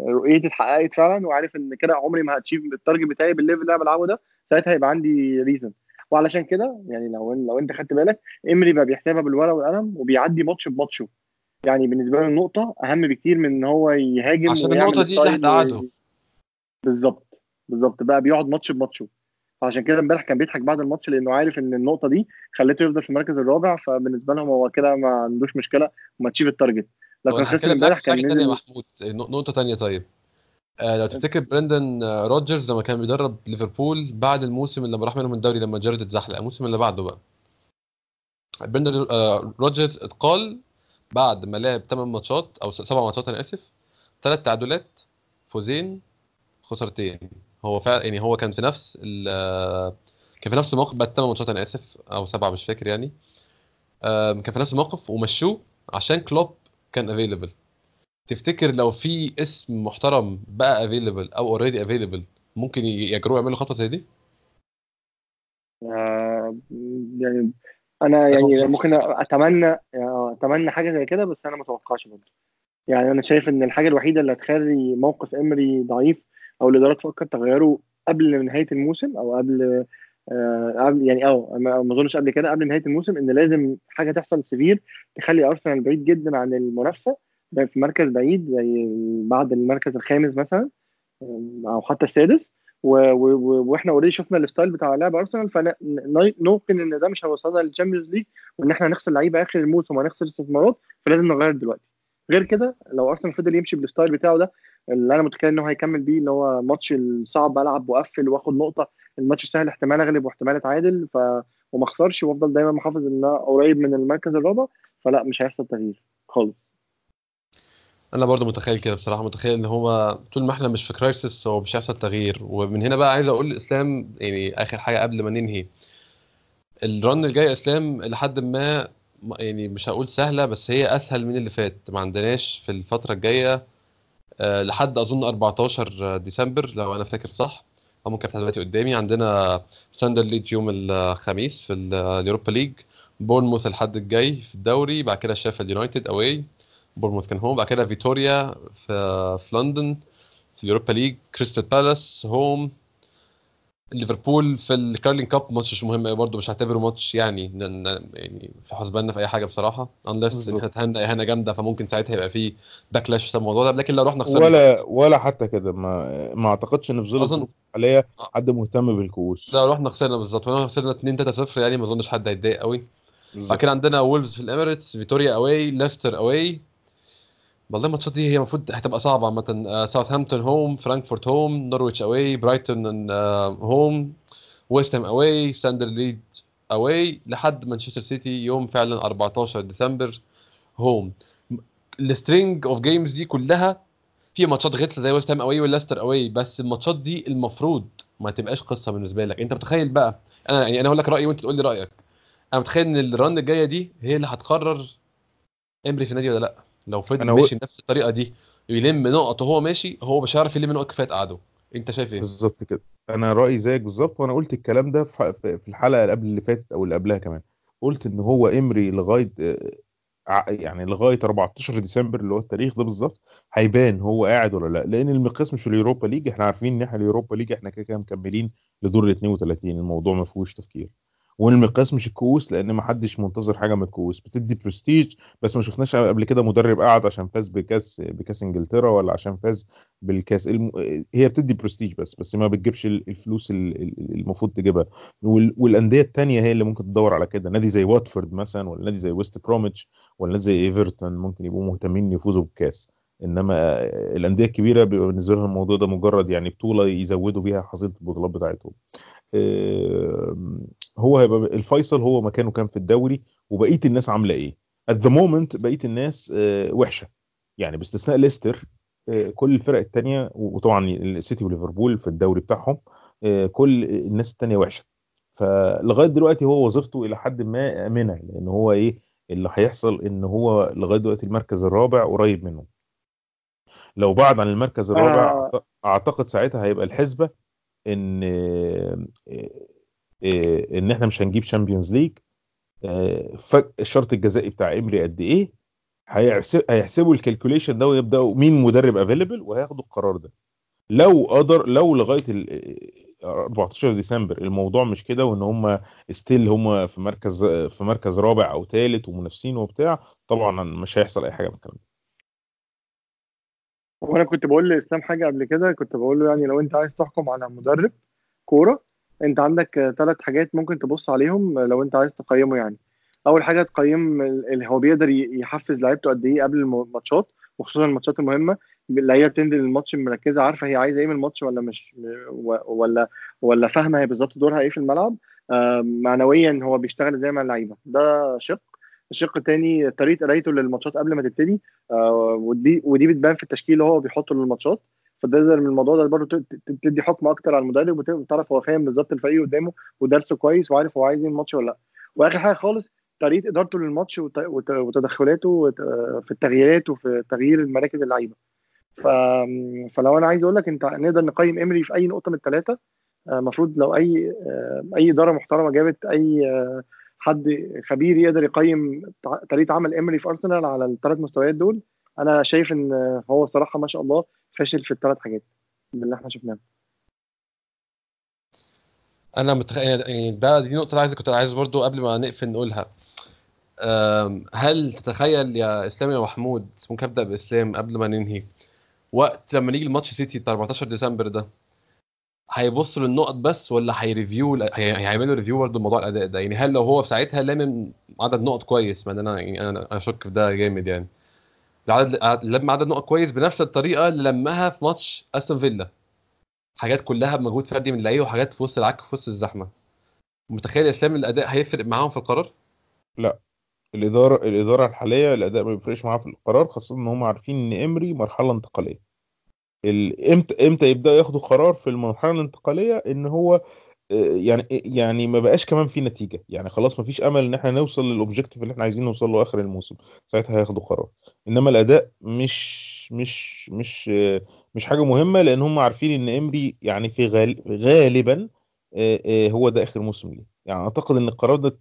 Speaker 4: رؤيتي اتحققت فعلا وعارف إن كده عمري ما ه achieve ال target بتاعي بال level اللي أنا بلعبه ده. ساعتها هيبقى عندي reason وعلشان كده يعني لو لو أنت خدت بالك إمري بقى بيحسبها بالورقة والقلم وبيعدي ماتش بماتشه يعني بالنسبة له النقطة أهم بكتير من إن هو يهاجم
Speaker 2: عشان النقطة دي اللي هتقعده.
Speaker 4: بالظبط بالظبط. بقى بيقعد ماتش بماتشه فعشان كده امبارح كان بيضحك بعد الماتش لأنه عارف ان النقطة دي خلته يفضل في المركز الرابع فبالنسبة لهم هو كده ما عندوش مشكلة وم achieve ال target.
Speaker 2: لو
Speaker 4: كان خسر امبارح كان
Speaker 2: تانية يا
Speaker 4: نزل
Speaker 2: محمود. نق- نقطة تانية طيب. آه لو تفتكر براندن آه، روجرز لما كان بيدرب ليفربول بعد الموسم اللي راح منهم الدوري لما جيرارد اتزحلق الموسم اللي بعده بقى. براندن آه روجرز اتقال بعد ما لعب 8 ماتشات أو 7 ماتشات أنا آسف ثلاث تعادلات فوزين خسارتين. هو فعلا يعني هو كان في نفس ال- آه، كان في نفس الموقف بعد 8 ماتشات أنا آسف أو سبعة مش فاكر يعني كان في نفس الموقف ومشوه عشان كلوب كان available تفتكر لو في اسم محترم بقى available أو already available ممكن ي- يجرؤوا يعملوا خطوة زي دي؟
Speaker 4: آه، يعني أنا يعني. ممكن أتمنى يعني أتمنى حاجة زي كده بس أنا ما اتوقعش برضه يعني أنا شايف إن الحاجة الوحيدة اللي هتخلي موقف امري ضعيف أو الاداره تفكر تغيره قبل نهاية الموسم أو قبل آه قبل يعني آه ما أظنش قبل كده قبل نهاية الموسم إن لازم حاجة تحصل سيفير تخلي أرسنال بعيد جدا عن المنافسة في مركز بعيد زي بعد المركز الخامس مثلا آم، أو حتى السادس. و- و- وإحنا already شفنا ال style بتاع لعب أرسنال فنوقن إن ده مش هيوصلنا لل Champions League وإن إحنا هنخسر لعيبة آخر الموسم وهنخسر استثمارات فلازم نغير دلوقتي. غير كده لو أرسنال فضل يمشي بال style بتاعه ده اللي أنا متخيل ان هو هيكمل بيه اللي هو ماتش الصعب ألعب وأقفل وأخد نقطة. الماتش السهل احتمال أغلب واحتمال أتعادل ف وما أخسرش وأفضل دايما محافظ إن أنا قريب من المركز الرابع. فلا مش هيحصل تغيير خالص.
Speaker 2: أنا برضو متخيل كده بصراحة متخيل إن هو طول ما إحنا مش في crisis هو مش هيحصل تغيير. ومن هنا بقى عايز أقول لاسلام يعني آخر حاجة قبل ما ننهي. ال run الجاي إسلام لحد ما يعني مش هقول سهلة بس هي أسهل من اللي فات. ما عندناش في الفترة الجاية لحد أظن 14 ديسمبر لو أنا فاكر صح. أو ممكن افتح دلوقتي قدامي. عندنا ستاندرد لييج يوم الخميس في ال- ال Europa League. بورنموث الحد الجاي في الدوري. بعد كده شيفيلد يونايتد away بورنموث كان home بعد كده فيتوريا في في لندن في ال Europa League. كريستال بالاس home ليفربول في ال Carling Cup ماتش مش مهم قوي برضه مش هعتبره ماتش يعني يعني في حسباننا في أي حاجة بصراحة unless ان اتهنا إهانة جامدة فممكن ساعتها يبقى في backlash في الموضوع ده لكن لو رحنا خسرنا
Speaker 3: ولا ولا حتى كده ما ما أعتقدش إن في ظل الظروف الحالية حد مهتم بالكؤوس.
Speaker 2: لو رحنا خسرنا بالظبط ولو خسرنا 2 3 0 يعني ما أظنش حد هيتضايق قوي بعد كده عندنا وولفز في الاميريتس فيتوريا away ليستر away والله الماتشات دي هي المفروض هتبقى صعبة. آه، ساوثهامبتون home فرانكفورت home نورويتش away برايتون home ويست هام away ستاندرد لييج away لحد مانشستر سيتي يوم فعلا 14 ديسمبر home ال string of games دي كلها في ماتشات رذلة زي ويست هام away وليستر away بس الماتشات دي المفروض ما تبقاش قصة بالنسبة لك. انت متخيل بقى؟ أنا يعني أنا هقول لك رأيي وأنت تقول لي رأيك. أنا متخيل إن ال run الجاية دي هي اللي هتقرر إمري في النادي ولا لأ؟ لو فضل
Speaker 3: أنا و-
Speaker 2: ماشي بنفس الطريقة دي يلم نقط وهو ماشي هو مش هيعرف يلم نقط كفاية قعده. أنت شايف إيه؟
Speaker 3: بالظبط كده. أنا رأيي زيك بالظبط وأنا قلت الكلام ده في الحلقة اللي قبل اللي فاتت أو اللي قبلها كمان. قلت إن هو إمري لغاية آه، يعني لغاية 14 ديسمبر اللي هو التاريخ ده بالظبط هيبان هو قاعد ولا لأ. لأن المقياس مش اليوروبا ليج إحنا عارفين إن إحنا اليوروبا ليج إحنا كده كده مكملين لدور ال 32 الموضوع ما فيهوش تفكير. والمقياس مش الكؤوس لأن ما حدش منتظر حاجة من الكؤوس. بتدي برستيج بس ما شفناش قبل كده مدرب قعد عشان فاز بكاس بكاس إنجلترا ولا عشان فاز بالكاس. هي بتدي برستيج بس بس ما بتجيبش ال- الفلوس ال- ال- المفروض تجيبها. وال... والأندية التانية هي اللي ممكن تدور على كده. نادي زي واتفورد مثلا ولا نادي زي ويست بروميتش ولا نادي زي إيفرتون ممكن يبقوا مهتمين يفوزوا بالكاس إنما الأندية الكبيرة بيبقى بالنسبة لهم الموضوع ده مجرد يعني بطولة يزودوا بيها حصيلة البطولات بتاعتهم. هو هيبقى الفيصل هو مكانه كان في الدوري وبقية الناس عاملة إيه؟ At the moment بقية الناس آه، وحشة. يعني باستثناء ليستر آه، كل الفرق التانية وطبعا السيتي وليفربول في الدوري بتاعهم آه، كل الناس التانية وحشة. فلغاية دلوقتي هو وظيفته إلى حد ما آمنة لأن هو إيه؟ اللي هيحصل إن هو لغاية دلوقتي المركز الرابع قريب منه. لو بعد عن المركز الرابع
Speaker 4: آه.
Speaker 3: أعتقد ساعتها هيبقى الحسبة إن آه، آه، إن إحنا مش هنجيب شامبيونز ليج آه، الشرط الجزائي بتاع إمري قد إيه؟ هيحسب هيحسبوا ال calculation ده ويبدأوا مين مدرب available وهياخدوا القرار ده. لو قدر لو لغاية ال 14 ديسمبر الموضوع مش كده وإن هم ستيل هم في مركز في مركز رابع أو ثالث ومنافسين وبتاع طبعا مش هيحصل أي حاجة من الكلام ده.
Speaker 4: وأنا كنت بقول لإسلام حاجة قبل كده كنت بقول له يعني لو أنت عايز تحكم على مدرب كورة أنت عندك ثلاث حاجات ممكن تبص عليهم لو أنت عايز تقيمه يعني. أول حاجة تقيم ال- اللي هو بيقدر يحفز لعيبته قد إيه قبل الم- الماتشات وخصوصا الماتشات المهمة. اللعيبة بتنزل الماتش مركزة عارفة هي عايزة إيه من الماتش ولا مش ولا ولا فاهمة هي بالظبط دورها إيه في الملعب. آه، معنويا هو بيشتغل إزاي مع اللعيبة. ده شق. الشق الثاني طريقة قرايته للماتشات قبل ما تبتدي آه، ودي ودي بتبان في التشكيل اللي هو بيحطه للماتشات فتقدر من الموضوع ده برضه تدي حكم أكتر على المدرب وت- وتعرف هو فاهم بالظبط الفريق قدامه ودرسه كويس وعارف هو عايز إيه الماتش ولا لأ وآخر حاجة خالص طريقة إدارته للماتش وت- وت- وتدخلاته وت- في التغييرات وفي تغيير مراكز اللعيبة. فلو أنا عايز أقول لك أنت نقدر نقيم امري في أي نقطة من الثلاثه المفروض لو أي آه، أي إدارة محترمة جابت أي آه، حد خبير يقدر يقيم طريقة عمل امري في ارسنال على الثلاث مستويات دول أنا شايف إن هو صراحة ما شاء الله فاشل في الثلاث حاجات اللي إحنا شفناها
Speaker 2: أنا متخيل يعني ده دي نقطة عايز كنت عايز برضو قبل ما نقفل نقولها. هل تتخيل يا إسلام يا محمود ممكن أبدأ بإسلام قبل ما ننهي وقت لما نيجي الماتش سيتي بتاع 14 ديسمبر ده؟ هيبصوا للنقط بس ولا هي review هي- هيعملوا review برضه موضوع الأداء ده؟ يعني هل لو هو في ساعتها لامم عدد نقط كويس ما أنا يعني أنا اشك في ده جامد يعني. العدد لما عدد نقط كويس بنفس الطريقة اللي لمها في ماتش أستون فيلا. حاجات كلها بمجهود فردي من اللعيبة وحاجات في وسط العك في وسط الزحمة. متخيل إسلام الأداء هيفرق معاهم في القرار؟
Speaker 3: الاداره الإدارة الحالية الأداء ما بيفرقش معاها في القرار خاصة إن هم عارفين إن إمري مرحلة انتقالية. ال- إمتى إمتى يبداوا ياخدوا قرار في المرحلة الانتقالية إن هو آه، يعني يعني ما بقاش كمان في نتيجة. يعني خلاص ما فيش أمل إن إحنا نوصل للاوبجيكتيف اللي إحنا عايزين نوصل له آخر الموسم. ساعتها هياخدوا قرار. إنما الأداء مش مش مش مش حاجة مهمة لأن هم عارفين إن إمري يعني في غال غالبا آه، آه، هو ده آخر موسم ليه. يعني أعتقد إن القرار ده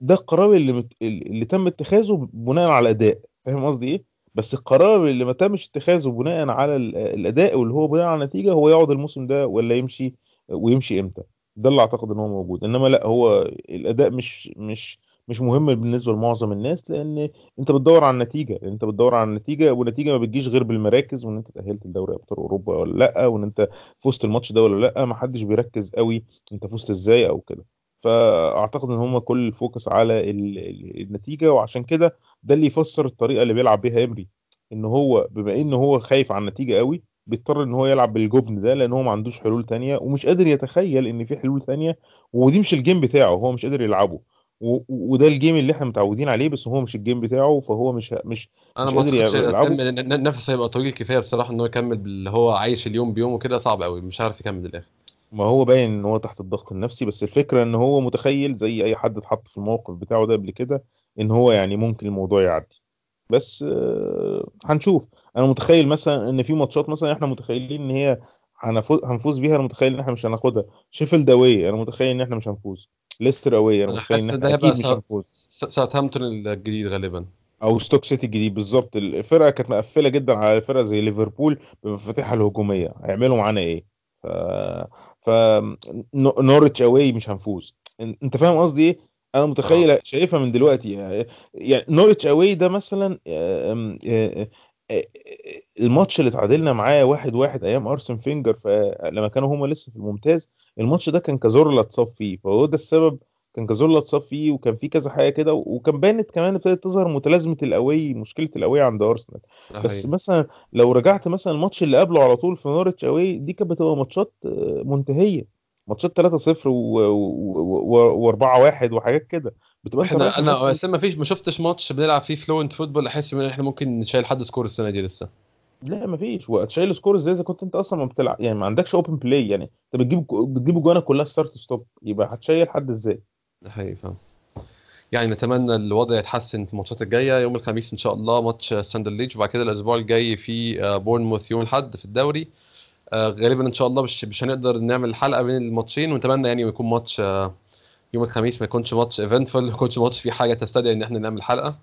Speaker 3: ده القرار اللي. اللي تم اتخاذه بناء على الأداء. فاهم قصدي إيه؟ بس القرار اللي ما تمش اتخاذه بناء على ال- الأداء واللي هو بناء على النتيجة هو يقعد الموسم ده ولا يمشي ويمشي إمتى؟ ده اللي أعتقد إن هو موجود. إنما لأ هو الأداء مش مش مش مهم بالنسبة لمعظم الناس لأن أنت بتدور على النتيجة. أنت بتدور على النتيجة والنتيجة ما بتجيش غير بالمراكز وإن أنت تأهلت لدوري أبطال أوروبا ولا لأ وإن أنت فزت الماتش ده ولا لأ ما حدش بيركز قوي أنت فزت إزاي أو كده. فأعتقد إن هم كل ال focus على ال- ال- النتيجة وعشان كده ده اللي يفسر الطريقة اللي بيلعب بيها إمري. إن هو بما إن هو خايف على النتيجة قوي بيضطر إن هو يلعب بالجبن ده لأن هو ما عندوش حلول تانية ومش قادر يتخيل إن في حلول تانية ودي مش ال game بتاعه هو مش قادر يلعبه. وده الجيم اللي إحنا متعودين عليه بس هو مش الجيم بتاعه فهو مش مش
Speaker 2: أنا
Speaker 3: مش قادر يلعبه.
Speaker 2: نفسه هيبقى طويل كفاية بصراحة إن هو يكمل باللي هو عايش اليوم بيوم وكده صعب قوي مش عارف يكمل للآخر.
Speaker 3: ما هو باين إن هو تحت الضغط النفسي بس الفكرة إن هو متخيل زي أي حد اتحط في الموقف بتاعه ده قبل كده إن هو يعني ممكن الموضوع يعدي. بس آه، هنشوف. أنا متخيل مثلا إن في ماتشات مثلا إحنا متخيلين إن هي هنفوز بيها أنا متخيل إن إحنا مش هناخدها. شيفيلد away أنا متخيل إن إحنا مش هنفوز. ليستر away
Speaker 2: أنا
Speaker 3: متخيل
Speaker 2: إن
Speaker 3: إحنا
Speaker 2: أكيد
Speaker 3: مش. هنفوز.
Speaker 2: ساوثهامبتون الجديد غالبا.
Speaker 3: أو ستوك سيتي الجديد بالظبط. الفرقة كانت مقفلة جدا على فرقة زي ليفربول بمفاتيحها الهجومية. هيعملوا معانا إيه؟ ف ف نو- نورتش away مش هنفوز. أنت فاهم قصدي إيه؟ أنا متخيل شايفها من دلوقتي يعني يعني نورتش away ده مثلا آه، آه، الماتش اللي اتعادلنا معاه واحد واحد أيام أرسن فينجر لما كانوا هما لسه في الممتاز الماتش ده كان كازورلا اتصاب فيه فهو ده السبب كان كازورلا اتصاب فيه وكان في كذا حاجة كده وكان بانت كمان ابتدت تظهر متلازمة ال away مشكلة ال away
Speaker 2: عند
Speaker 3: أرسنال.
Speaker 2: بس.
Speaker 3: مثلا لو رجعت مثلا الماتش اللي قبله على طول في نورتش away دي كانت بتبقى ماتشات آه، منتهية. ماتشات 3-0 و4-1 وحاجات كده. بتبقى
Speaker 2: إحنا
Speaker 3: أنا
Speaker 2: أساسا ما فيش ما شفتش ماتش بنلعب فيه fluent football احس ان إحنا ممكن نشيل حد score السنة دي لسه.
Speaker 3: لا مفيش وهتشيل score إزاي؟ إذا كنت انت أصلا ما بتلعب يعني ما عندكش open play يعني انت بتجيب بتجيب جوان كلها start stop يبقى هتشيل حد إزاي؟
Speaker 2: ده حقيقي فاهم يعني نتمنى الوضع يتحسن في الماتشات الجاية. يوم الخميس إن شاء الله ماتش ستاندرد لييج وبعد كده الأسبوع الجاي في آه، بورنموث يوم الأحد في الدوري. آه، غالبا إن شاء الله مش مش هنقدر نعمل حلقة بين الماتشين. ونتمنى يعني يكون ماتش آه، يوم الخميس ما يكونش ماتش eventful ما يكونش ماتش فيه حاجة تستدعي إن إحنا نعمل حلقة.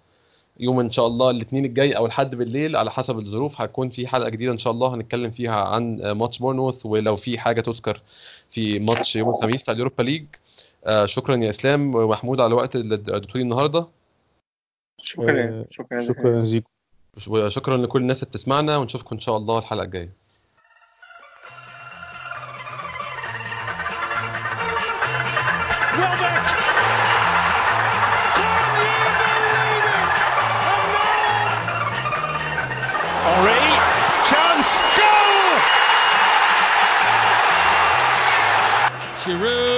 Speaker 2: يوم إن شاء الله الاثنين الجاي أو الحد بالليل على حسب الظروف هتكون في حلقة جديدة إن شاء الله هنتكلم فيها عن ماتش بورنموث. ولو في حاجة تذكر في ماتش يوم الخميس بتاع اليوروبا ليج. آه، شكرا يا إسلام. ومحمود على وقت الدكتور النهارده.
Speaker 4: شكرا
Speaker 3: آه،
Speaker 4: شكرا
Speaker 3: شكرا زيكو.
Speaker 2: وشكرا لكل الناس اللي بتسمعنا ونشوفكم إن شاء الله
Speaker 1: الحلقة الجاية! Giroud!